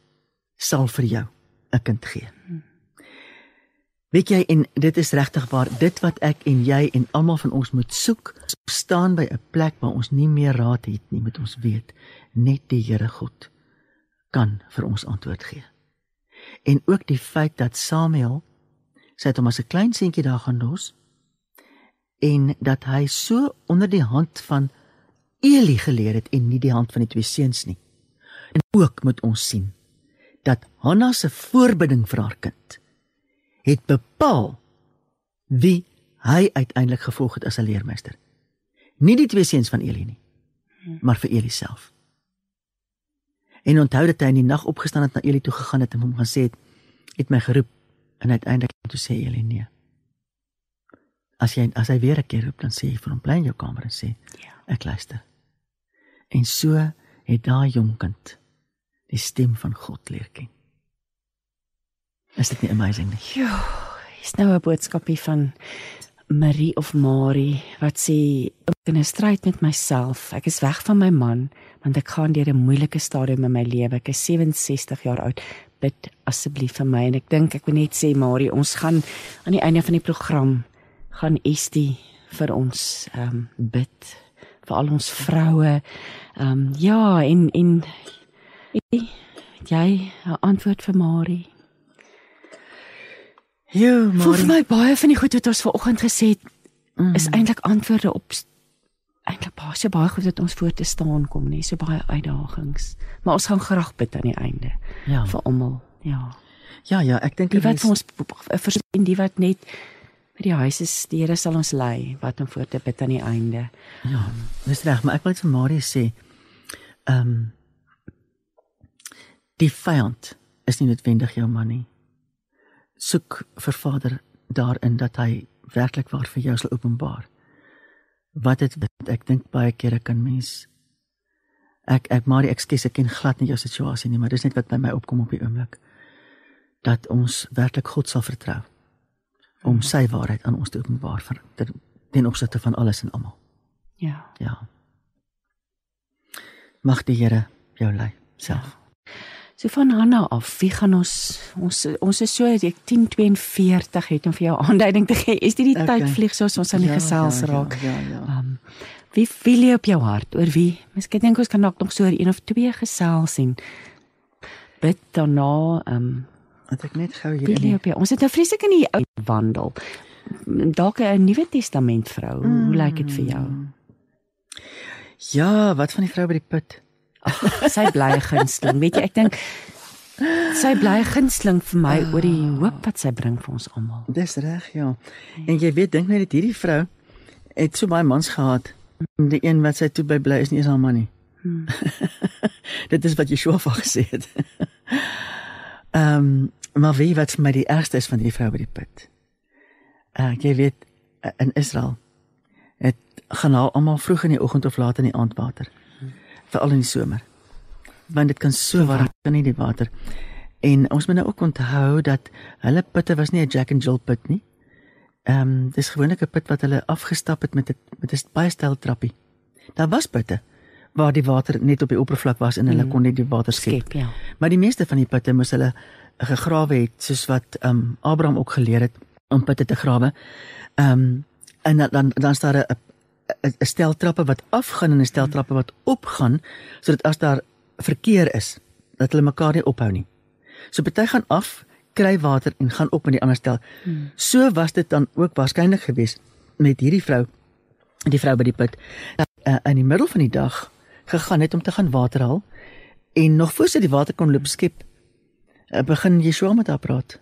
sal vir jou 'n kind gee. Weet jy en dit is regtig waar dit wat ek en jy en almal van ons moet soek staan by 'n plek waar ons nie meer raad het nie met ons weet net die Here God kan vir ons antwoord gee. En ook die feit dat Samuel sy het hom as 'n klein seentjie daar gaan los en dat hy so onder die hand van Eli geleer het en nie die hand van die twee seuns nie. En ook moet ons sien dat Hanna se voorbidding vir haar kind het bepaal wie hy uiteindelik gevolg het as 'n leermeester. Nie die twee seuns van Eli nie, maar vir Eli self. En onthou dat hy in die nag opgestaan het na Eli toe gegaan het en hom gesê het, "Het my geroep." En uiteindelik toe sê Eli nee. As jy as hy weer 'n keer roep, dan sê jy vir hom bly in jou kamer en sê, "Ja, ek luister." En so het daai jong kind die stem van God leer ken. Is dit nie amazing nie? Ja, is nou 'n boodskapie van Marie of Marie wat sê ek in 'n stryd met myself. Ek is weg van my man want ek gaan deur 'n moeilike stadium in my lewe. Ek is 67 jaar oud. Bid asseblief vir my en ek dink ek wil net sê Marie, ons gaan aan die einde van die program gaan Estie vir ons ehm um, bid vir al ons vroue. Ehm um, ja, en en jy 'n antwoord vir Marie? Ja, maar vir my baie van die goed wat ons vanoggend gesê het mm. is eintlik antwoorde op eintlik baie so baie goed wat ons voor te staan kom, nie so baie uitdagings. Maar ons gaan graag bid aan die einde. Ja. vir almal. Ja. Ja, ja, ek dink die wat vir ons verstaan die wat net by die huis is, die Here sal ons lei wat om voor te bid aan die einde. Ja, dis reg, maar ek wil vir Marie sê, ehm um, die vyand is nie noodwendig jou man nie soek vir Vader daarin dat hy werklik waar vir jou sal openbaar. Wat dit ek dink baie kere kan mens ek ek maar die ekskuus ek ken glad nie jou situasie nie, maar dis net wat by my opkom op die oomblik dat ons werklik God sal vertrou om sy waarheid aan ons te openbaar vir ten, ten opsigte van alles en almal. Ja. Ja. Mag die Here jou lei self. So van Hanna af, wie gaan ons ons ons is so ek 10:42 het om vir jou aanduiding te gee. Is dit die Okay. tyd vlieg soos ons aan die Ja, gesels ja, ja, raak? Ja, ja. Um wie wie lê op jou hart? Oor wie? Miskien dink ons kan dalk nog so oor een of twee gesels en bid daarna um Want ek net gou hier in op jou? Ons het nou vreeslik in die ou wandel. Dalk 'n Nuwe Testament vrou. Hoe lyk dit vir jou? Ja, wat van die vrou by die put? Sy bly 'n gunsteling. Weet jy, ek dink sy bly 'n gunsteling vir my oor die hoop wat sy bring vir ons almal. Dis reg, ja. En jy weet dink net dat hierdie vrou het so baie mans gehad. Die een wat sy toe by bly is nie eens haar man nie. Hmm. Dit is wat Yeshua van gesê het. Ehm, um, maar wie wat vir my die ergste is van die vrou by die put. Uh, jy weet uh, in Israel het gaan haar almal vroeg in die oggend of laat in die aand water. Veral in die somer. Want dit kan so warm kan nie die water. En ons moet nou ook onthou dat hulle putte was nie 'n Jack and Jill put nie. Ehm um, dis gewoonlik 'n put wat hulle afgestap het met 'n met 'n baie styl trappie. Daar was putte waar die water net op die oppervlak was en hulle Mm. kon net die water skep. Skep, ja. Maar die meeste van die putte moes hulle gegrawe het soos wat ehm um, Abraham ook geleer het om putte te grawe. Ehm um, en dan dan dan staan daar 'n 'n stel trappe wat afgaan en 'n stel trappe wat opgaan sodat as daar verkeer is dat hulle mekaar nie ophou nie. So party gaan af, kry water en gaan op met die ander stel. Hmm. So was dit dan ook waarskynlik geweest met hierdie vrou, die vrou by die put, uh, in die middel van die dag gegaan het om te gaan water haal en nog voor sy die water kon loop skep, uh, begin Yeshua met haar praat.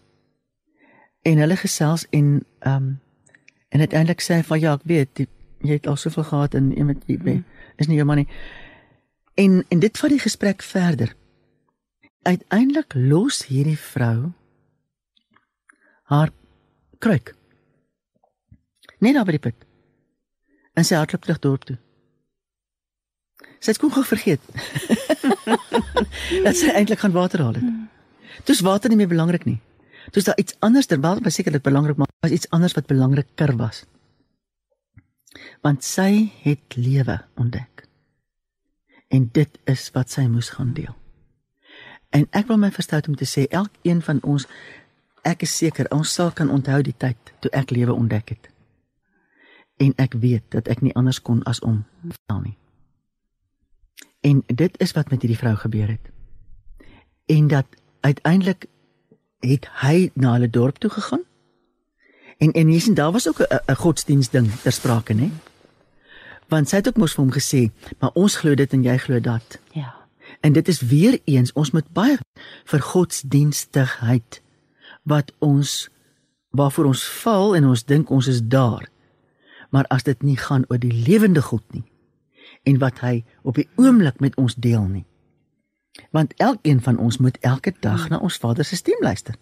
En hulle gesels en ehm um, en uiteindelik sê hy van ja, ek weet die, jy het al soveel gehad en iemand jy hmm. is nie jou man nie. En en dit vat die gesprek verder. Uiteindelik los hierdie vrou haar kruik. Net daar by die put. En sy hardloop terug dorp toe. Sy het kon gou vergeet. dat sy eintlik gaan water haal het. Dis water nie meer belangrik nie. Dis daar iets anders terwyl dit sekerlik belangrik maar was iets anders wat belangriker was. Want sy het lewe ontdek. En dit is wat sy moes gaan deel. En ek wil my verstout om te sê elkeen van ons ek is seker ons sal kan onthou die tyd toe ek lewe ontdek het. En ek weet dat ek nie anders kon as om val nie. En dit is wat met hierdie vrou gebeur het. En dat uiteindelik het hy na hulle dorp toe gegaan. En en hier sien daar was ook 'n godsdiens ding ter sprake, né? Want sy het ook mos vir hom gesê, "Maar ons glo dit en jy glo dat." Ja. En dit is weer eens ons moet baie vir godsdienstigheid wat ons waarvoor ons val en ons dink ons is daar. Maar as dit nie gaan oor die lewende God nie en wat hy op die oomblik met ons deel nie. Want elkeen van ons moet elke dag na ons Vader se stem luister.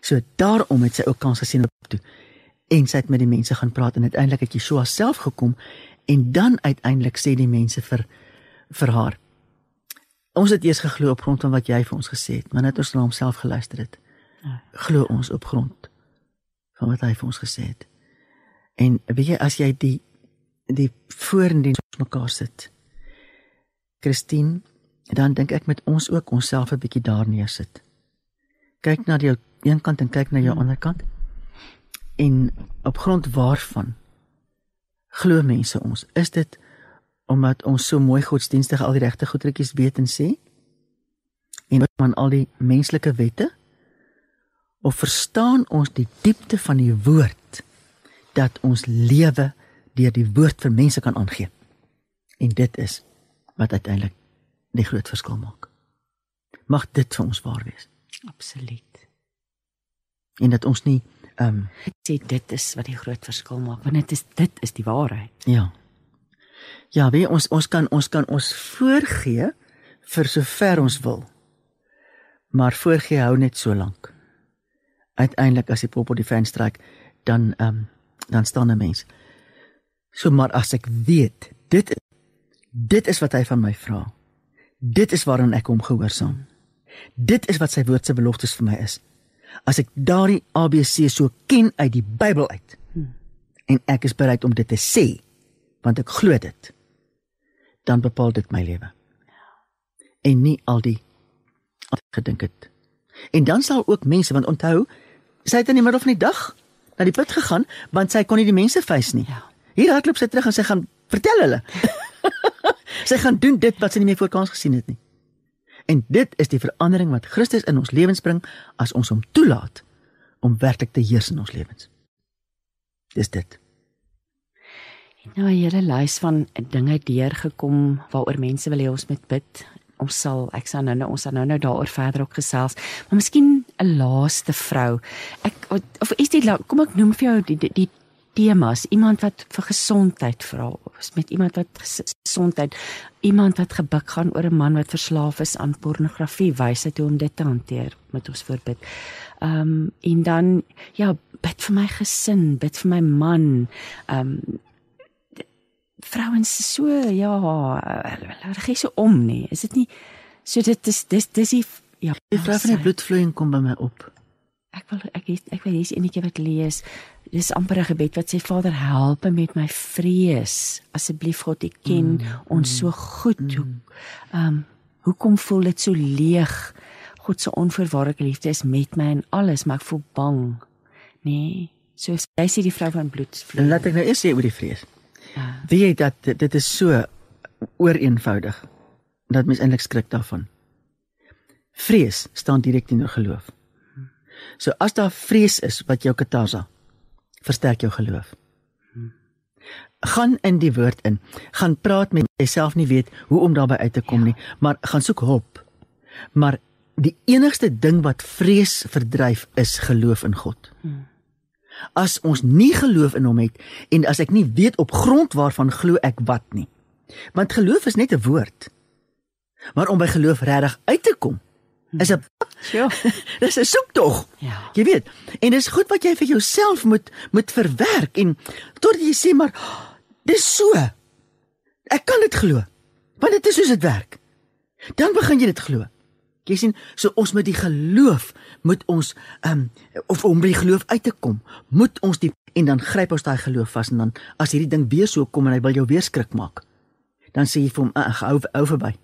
So daarom het sy ook kans gesien op toe. En sy het met die mense gaan praat en uiteindelik het Yeshua self gekom en dan uiteindelik sê die mense vir vir haar Ons het eers geglo op grond van wat jy vir ons gesê het, maar net ons na homself geluister het. Glo ons op grond van wat hy vir ons gesê het. En weet jy as jy die die voordiens mekaar sit. Christine, dan dink ek met ons ook onsself 'n bietjie daar neersit. Kyk na jou een kant en kyk na jou ander kant. En op grond waarvan glo mense ons? Is dit omdat ons so mooi godsdienstig al die regte goedretjies weet en sê? En van al die menslike wette? Of verstaan ons die diepte van die woord dat ons lewe deur die woord vir mense kan aangee? En dit is wat uiteindelik die groot verskil maak. Mag dit vir ons waar wees. Absoluut. En dat ons nie ehm um, Sê dit is wat die groot verskil maak, want dit is dit is die waarheid. ja. Ja, weet jy, ons ons kan ons kan ons voorgee vir sover ons wil. Maar voorgee hou net so lank. Uiteindelik as die pop op die fan stryk, dan ehm um, dan staan 'n mens. So maar as ek weet, dit dit is wat hy van my vra. Dit is waaraan ek hom gehoorsaam. Dit is wat sy woord se beloftes vir my is. As ek daardie ABC so ken uit die Bybel uit. En ek is bereid om dit te sê want ek glo dit. Dan bepaal dit my lewe. En nie al die gedink het. En dan sal ook mense want onthou, sy het in die middel van die dag na die put gegaan want sy kon nie die mense face nie. Ja. Hier hardloop sy terug en sy gaan vertel hulle. sy gaan doen dit wat sy nie meer voor kans gesien het nie. En dit is die verandering wat Christus in ons lewens bring as ons hom toelaat om werklik te heers in ons lewens. Dis dit. Nou 'n hele lys van dinge deurgekom waaroor mense wil hê ons moet bid. Ons sal ek sal nou nou ons sal nou nou daaroor verder ook gesels. Maar miskien 'n laaste vrou. Ek of is dit kom ek noem vir jou die die, die temas, iemand wat vir gesondheid vra, is met iemand wat gesondheid, iemand wat gebuk gaan oor 'n man wat verslaaf is aan pornografie, wysheid hoe om dit te hanteer, met ons voorbid. Ehm um, en dan ja, bid vir my gesin, bid vir my man. Ehm um, vrouens so ja, hulle gee so om nie. Is dit nie so dit is dis dis die ja, die vrou van die bloedvloeiing kom by my op. Ek wil ek het, ek weet hier's enetjie wat lees. Dis amper 'n gebed wat sê Vader, help my met my vrees. Asseblief God, U ken mm, ons so goed. Mm. Ehm um, hoekom voel dit so leeg? God se onvoorwaardelike liefde is met my en alles, maar ek voel bang. Nee, so jy sê die vrou van bloed. Laat ek nou eers sê oor die vrees. Ja. Weet jy dat dit is so ooreenvoudig dat mens eintlik skrik daarvan. Vrees staan direk teenoor geloof. So as daar vrees is wat jou katasa versterk jou geloof. Gaan in die woord in. Gaan praat met jouself nie weet hoe om daarby uit te kom ja. nie, maar gaan soek hulp. Maar die enigste ding wat vrees verdryf is geloof in God. As ons nie geloof in hom het en as ek nie weet op grond waarvan glo ek wat nie. Want geloof is net 'n woord. Maar om by geloof regtig uit te kom, is 'n Ja. dis 'n soektog. Ja. Jy weet. En dis goed wat jy vir jouself moet moet verwerk en totdat jy sê maar dis so. Ek kan dit glo. Want dit is soos dit werk. Dan begin jy dit glo. Jy sien, so ons met die geloof moet ons ehm um, of om by geloof uit te kom, moet ons die en dan gryp ons daai geloof vas en dan as hierdie ding weer so kom en hy wil jou weer skrik maak. Dan sê jy vir hom, "Ag, hou hou verby."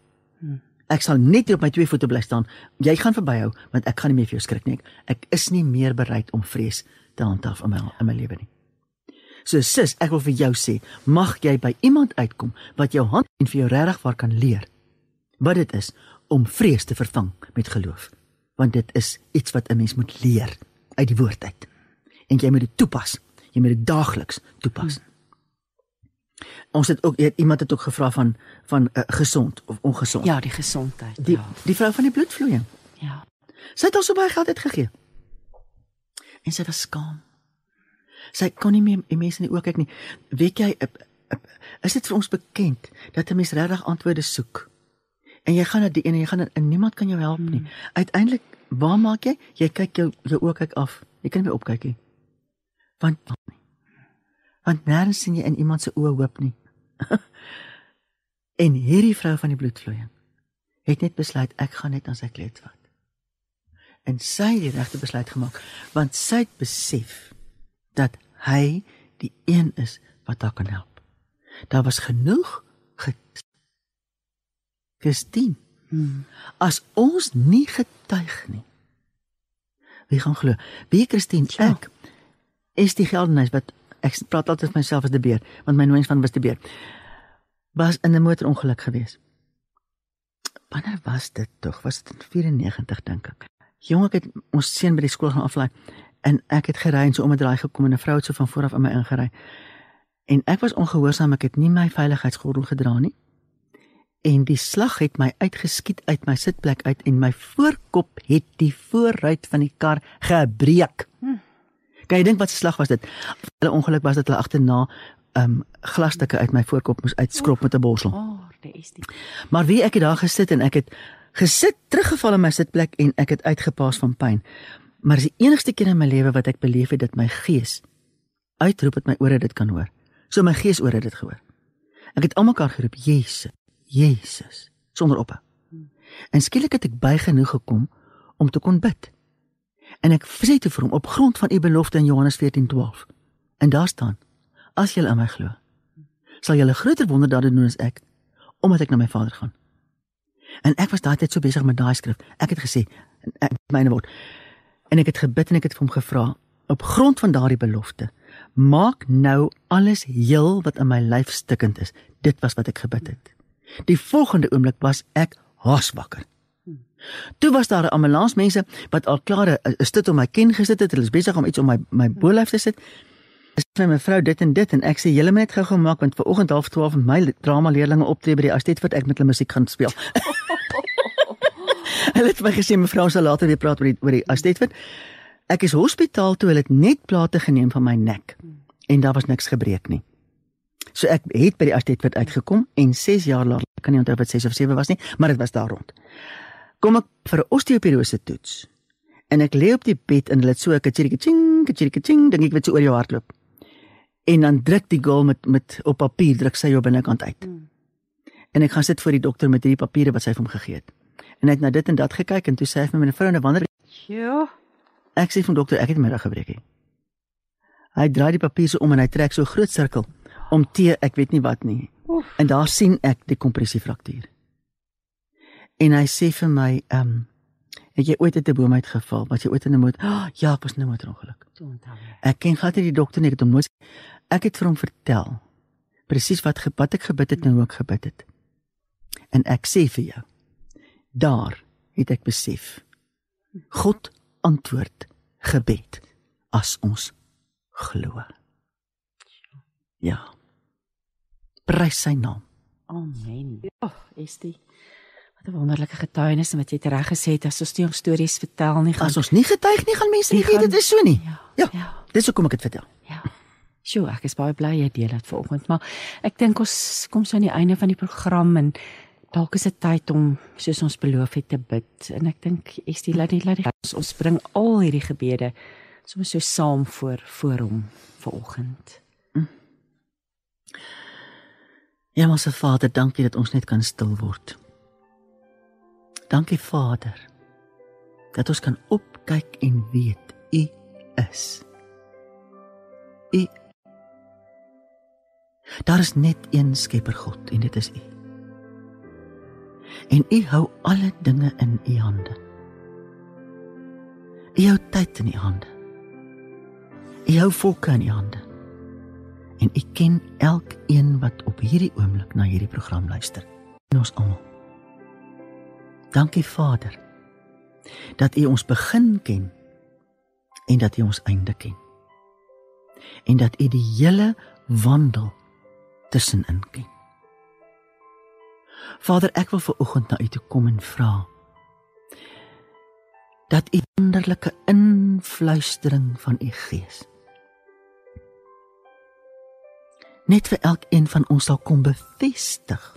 Ek sal net op my twee voete bly staan. Jy gaan verbyhou want ek gaan nie meer vir jou skrik nie. Ek is nie meer bereid om vrees te handhaaf in my in my lewe nie. So sis, ek wil vir jou sê, mag jy by iemand uitkom wat jou hand en vir jou regtig waar kan leer wat dit is om vrees te vervang met geloof. Want dit is iets wat 'n mens moet leer uit die woord uit. En jy moet dit toepas. Jy moet dit daagliks toepas. Hmm. Ons het ook iemand het ook gevra van van uh, gesond of ongesond. Ja, die gesondheid. Die ja. die vrou van die bloedvloeiing. Ja. Sy het al so baie geld uitgegee. En sy was skaam. Sy kon nie meer die mense in die oë kyk nie. Weet jy, uh, is dit vir ons bekend dat 'n mens regtig antwoorde soek? En jy gaan na die een en jy gaan en niemand kan jou help nie. Hmm. Uiteindelik, waar maak jy? Jy kyk jou jou oë kyk af. Jy kan nie meer opkyk nie. Want want nêrens sien jy in iemand se oë hoop nie. en hierdie vrou van die bloedvloeiing het net besluit ek gaan net aan sy kleed vat. En sy het die regte besluit gemaak want sy het besef dat hy die een is wat haar kan help. Daar was genoeg Christine. Hmm. As ons nie getuig nie. Wie gaan glo? Wie Christine ek is die geldenis wat ek praat altyd van myself as die beer, want my nooiens van was die beer. Was in 'n motorongeluk gewees. Wanneer was dit tog? Was dit in 94 dink ek. Jong ek het ons seun by die skool gaan aflaai en ek het gery en so om 'n draai gekom en 'n vrou het so van voor af in my ingery. En ek was ongehoorsaam, ek het nie my veiligheidsgordel gedra nie. En die slag het my uitgeskiet uit my sitplek uit en my voorkop het die voorruit van die kar gebreek. Kan jy dink wat se slag was dit? Hulle ongeluk was dit hulle agterna um glasstukke uit my voorkop moes uitskrob met 'n borsel. Dit is dit. Maar wie ek het daar gesit en ek het gesit teruggeval in my sitplek en ek het uitgepaas van pyn. Maar dis die enigste keer in my lewe wat ek beleef het dat my gees uitroep dat my ore dit kan hoor. So my gees ore dit gehoor. Ek het almekaar geroep, Jesus, Jesus, sonder ophou. En skielik het ek by genoeg gekom om te kon bid. En ek sê te vir hom op grond van u belofte in Johannes 14:12. En daar staan: As julle in my glo, sal julle groter wonderdade doen as ek, omdat ek na my Vader gaan. En ek was daai tyd so besig met daai skrif. Ek het gesê, ek myne word. En ek het gebid en ek het vir hom gevra op grond van daardie belofte, maak nou alles heel wat in my lyf stikkend is. Dit was wat ek gebid het. Die volgende oomblik was ek haaswakker. Toe was daar 'n ambulansmense wat al klaar 'n stit om my ken gesit het. Hulle is besig om iets om my my bolyf te sit. Ek sê mevrou dit en dit en ek sê julle moet net gou-gou maak want ver oggend half 12 met my drama leerlinge optree by die Astet wat ek met hulle musiek gaan speel. hulle het my gesê mevrou sal later weer praat oor die oor die Astet wat ek is hospitaal toe hulle het net plate geneem van my nek en daar was niks gebreek nie. So ek het by die Astet wat uitgekom en 6 jaar later, kan nie onthou wat 6 of 7 was nie, maar dit was daar rond. Kom ek vir 'n osteoporose toets. En ek lê op die bed en hulle het so 'n kitjie ching, kitjie ching, dink ek wat so oor jou hart loop. En dan druk die girl met met op papier druk sy jou binnekant uit. Mm. En ek gaan sit voor die dokter met hierdie papiere wat sy vir hom gegee het. En hy het na dit en dat gekyk en toe sê hy vir my mevrou en wanneer Ja. ek sê vir dokter ek het middag gebreek hè. Hy draai die papier so om en hy trek so 'n groot sirkel om T ek weet nie wat nie. Oef. En daar sien ek die kompressiefraktuur. En hy sê vir my, ehm, um, het jy ooit uit 'n boom uitgeval? Was jy ooit in 'n motor? Oh, ja, ek was in 'n motorongeluk. Ek. Ken glad nie die dokter nie, ek het hom nooit ek het vir hom vertel presies wat ge- wat ek gebid het en hoe ek gebid het. En ek sê vir jou, daar het ek besef God antwoord gebed as ons glo. Ja. Prys sy naam. Amen. Ag, is dit wat 'n wonderlike getuienis en wat jy reg gesê het as ons nie ons stories vertel nie gaan As ons nie getuig nie, gaan mense nie weet dit is so nie. Ja. Ja. Ja. Dis hoekom ek dit vertel. Ja. Sjoe, ek is baie bly jy deel dit vanoggend, maar ek dink ons kom so aan die einde van die program en dalk is dit tyd om soos ons beloof het te bid. En ek dink is die laat die laat die ons, ons bring al hierdie gebede soms so saam voor voor hom vanoggend. Hemelse Vader, dankie dat ons net kan stil word. Dankie Vader dat ons kan opkyk en weet U is. U Daar is net een Skepper God en dit is U. En U hou alle dinge in U hande. U hou tyd in U hande. U hou volke in U hande en u ken elkeen wat op hierdie oomblik na hierdie program luister. En ons almal. Dankie Vader dat u ons begin ken en dat u ons einde ken. En dat u die hele wandel tussenin ken. Vader, ek wil ver oggend na u toe kom en vra dat u wonderlike influistering van u gees net vir elkeen van ons sal kom bevestig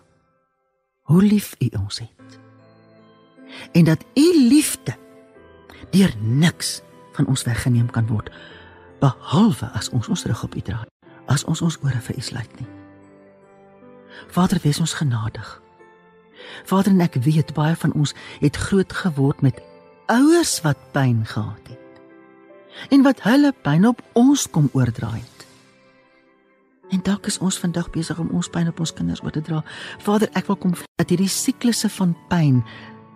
hoe lief U ons het. En dat U liefde deur niks van ons weggeneem kan word behalwe as ons ons rug op U draai, as ons ons ore vir U sluit nie. Vader, wees ons genadig. Vader, en ek weet baie van ons het groot geword met ouers wat pyn gehad het. En wat hulle pyn op ons kom oordraai het. En dalk is ons vandag besig om ons pyn op ons kinders oor te dra. Vader, ek wil kom dat hierdie siklusse van pyn,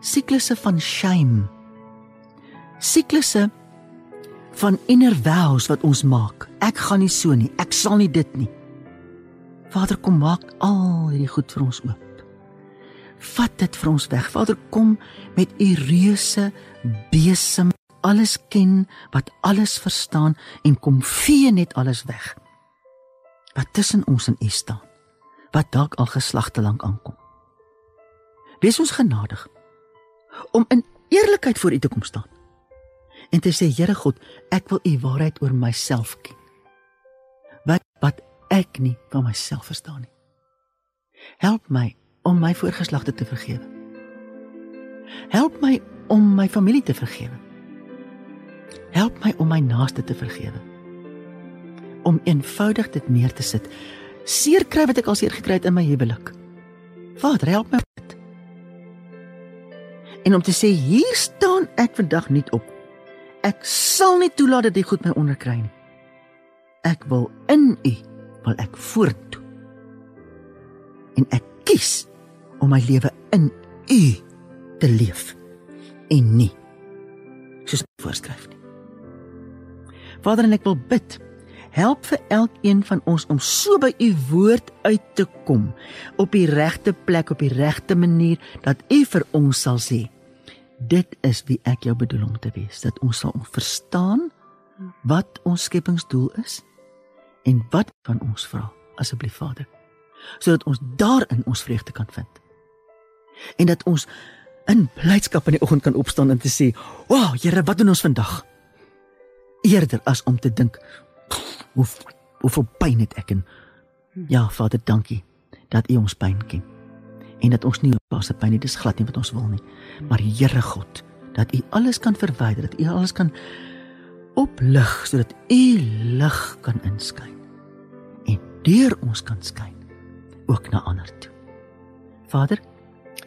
siklusse van shame, siklusse van inner vows wat ons maak. Ek gaan nie so nie. Ek sal nie dit nie. Vader, kom maak al hierdie goed vir ons oop. Vat dit vir ons weg. Vader, kom met u reuse besem, alles ken, wat alles verstaan en kom vee net alles weg wat tussen ons en U staan wat dalk al geslagte lank aankom. Wees ons genadig om in eerlikheid voor U te kom staan en te sê Here God, ek wil U waarheid oor myself ken. Wat wat ek nie van myself verstaan nie. Help my om my voorgeslagte te vergewe. Help my om my familie te vergewe. Help my om my naaste te vergewe. Om eenvoudig dit neer te sit. Seer kry wat ek al seer gekry het in my huwelik. Vader, help my. En om te sê hier staan ek vandag nie op. Ek sal nie toelaat dat dit goed my onderkry nie. Ek wil in U wil ek vorentoe. En ek kies om my lewe in U te leef en nie soos voorskryf nie. Vader, en ek wil bid, help vir elkeen van ons om so by u woord uit te kom op die regte plek op die regte manier dat u vir ons sal sê dit is wie ek jou bedoel om te wees. Dat ons sal verstaan wat ons skepingsdoel is en wat van ons vra asseblief Vader sodat ons daarin ons vreugde kan vind. En dat ons in blydskap in die oggend kan opstaan en te sê wow Here wat doen ons vandag? Eerder as om te dink hoe hoeveel pyn het ek en ja Vader dankie dat U ons pyn ken en dat ons nie op se pyn het dis glad nie wat ons wil nie. Maar Here God dat U alles kan verwyder dat U alles kan oplig sodat U lig kan inskyn en deur ons kan skyn ook na ander toe. Vader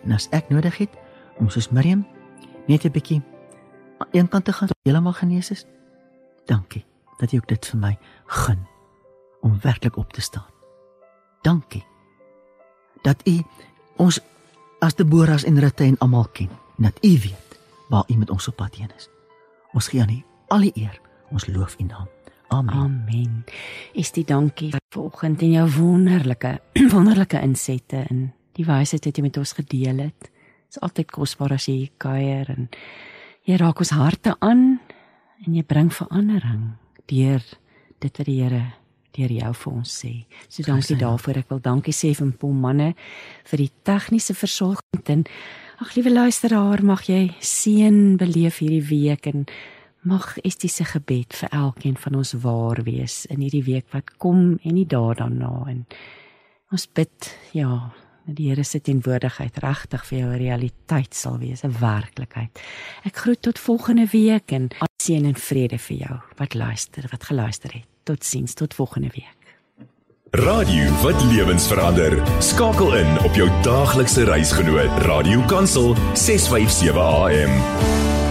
en as ek nodig het om soos Miriam net 'n bietjie aan een kant te gaan heeltemal genees is Dankie dat jy ook dit vir my gun om werklik op te staan. Dankie dat u ons as Deboras en Rutte en almal ken en dat u weet waar u met ons op pad heen is. Ons gee aan u al die eer. Ons loof u naam. Amen. Amen. Is dit dankie vir oggend en jou wonderlike wonderlike insette en die wysheid wat jy met ons gedeel het. Dit is altyd kosbaar as jy kuier en jy raak ons harte aan en jy bring verandering deur dit wat die Here deur jou vir ons sê. So dankie daarvoor. Ek wil dankie sê vir Pom manne vir die tegniese versorging en ag liewe luisteraar, mag jy seën beleef hierdie week en mag Estie se gebed vir elkeen van ons waar wees in hierdie week wat kom en die dae daarna en ons bid ja dat die Here se teenwoordigheid regtig vir jou 'n realiteit sal wees, 'n werklikheid. Ek groet tot volgende week en seën en vrede vir jou wat luister, wat geluister het. Totsiens tot volgende week. Radio wat lewens verander. Skakel in op jou daaglikse reisgenoot Radio Kansel 657 AM.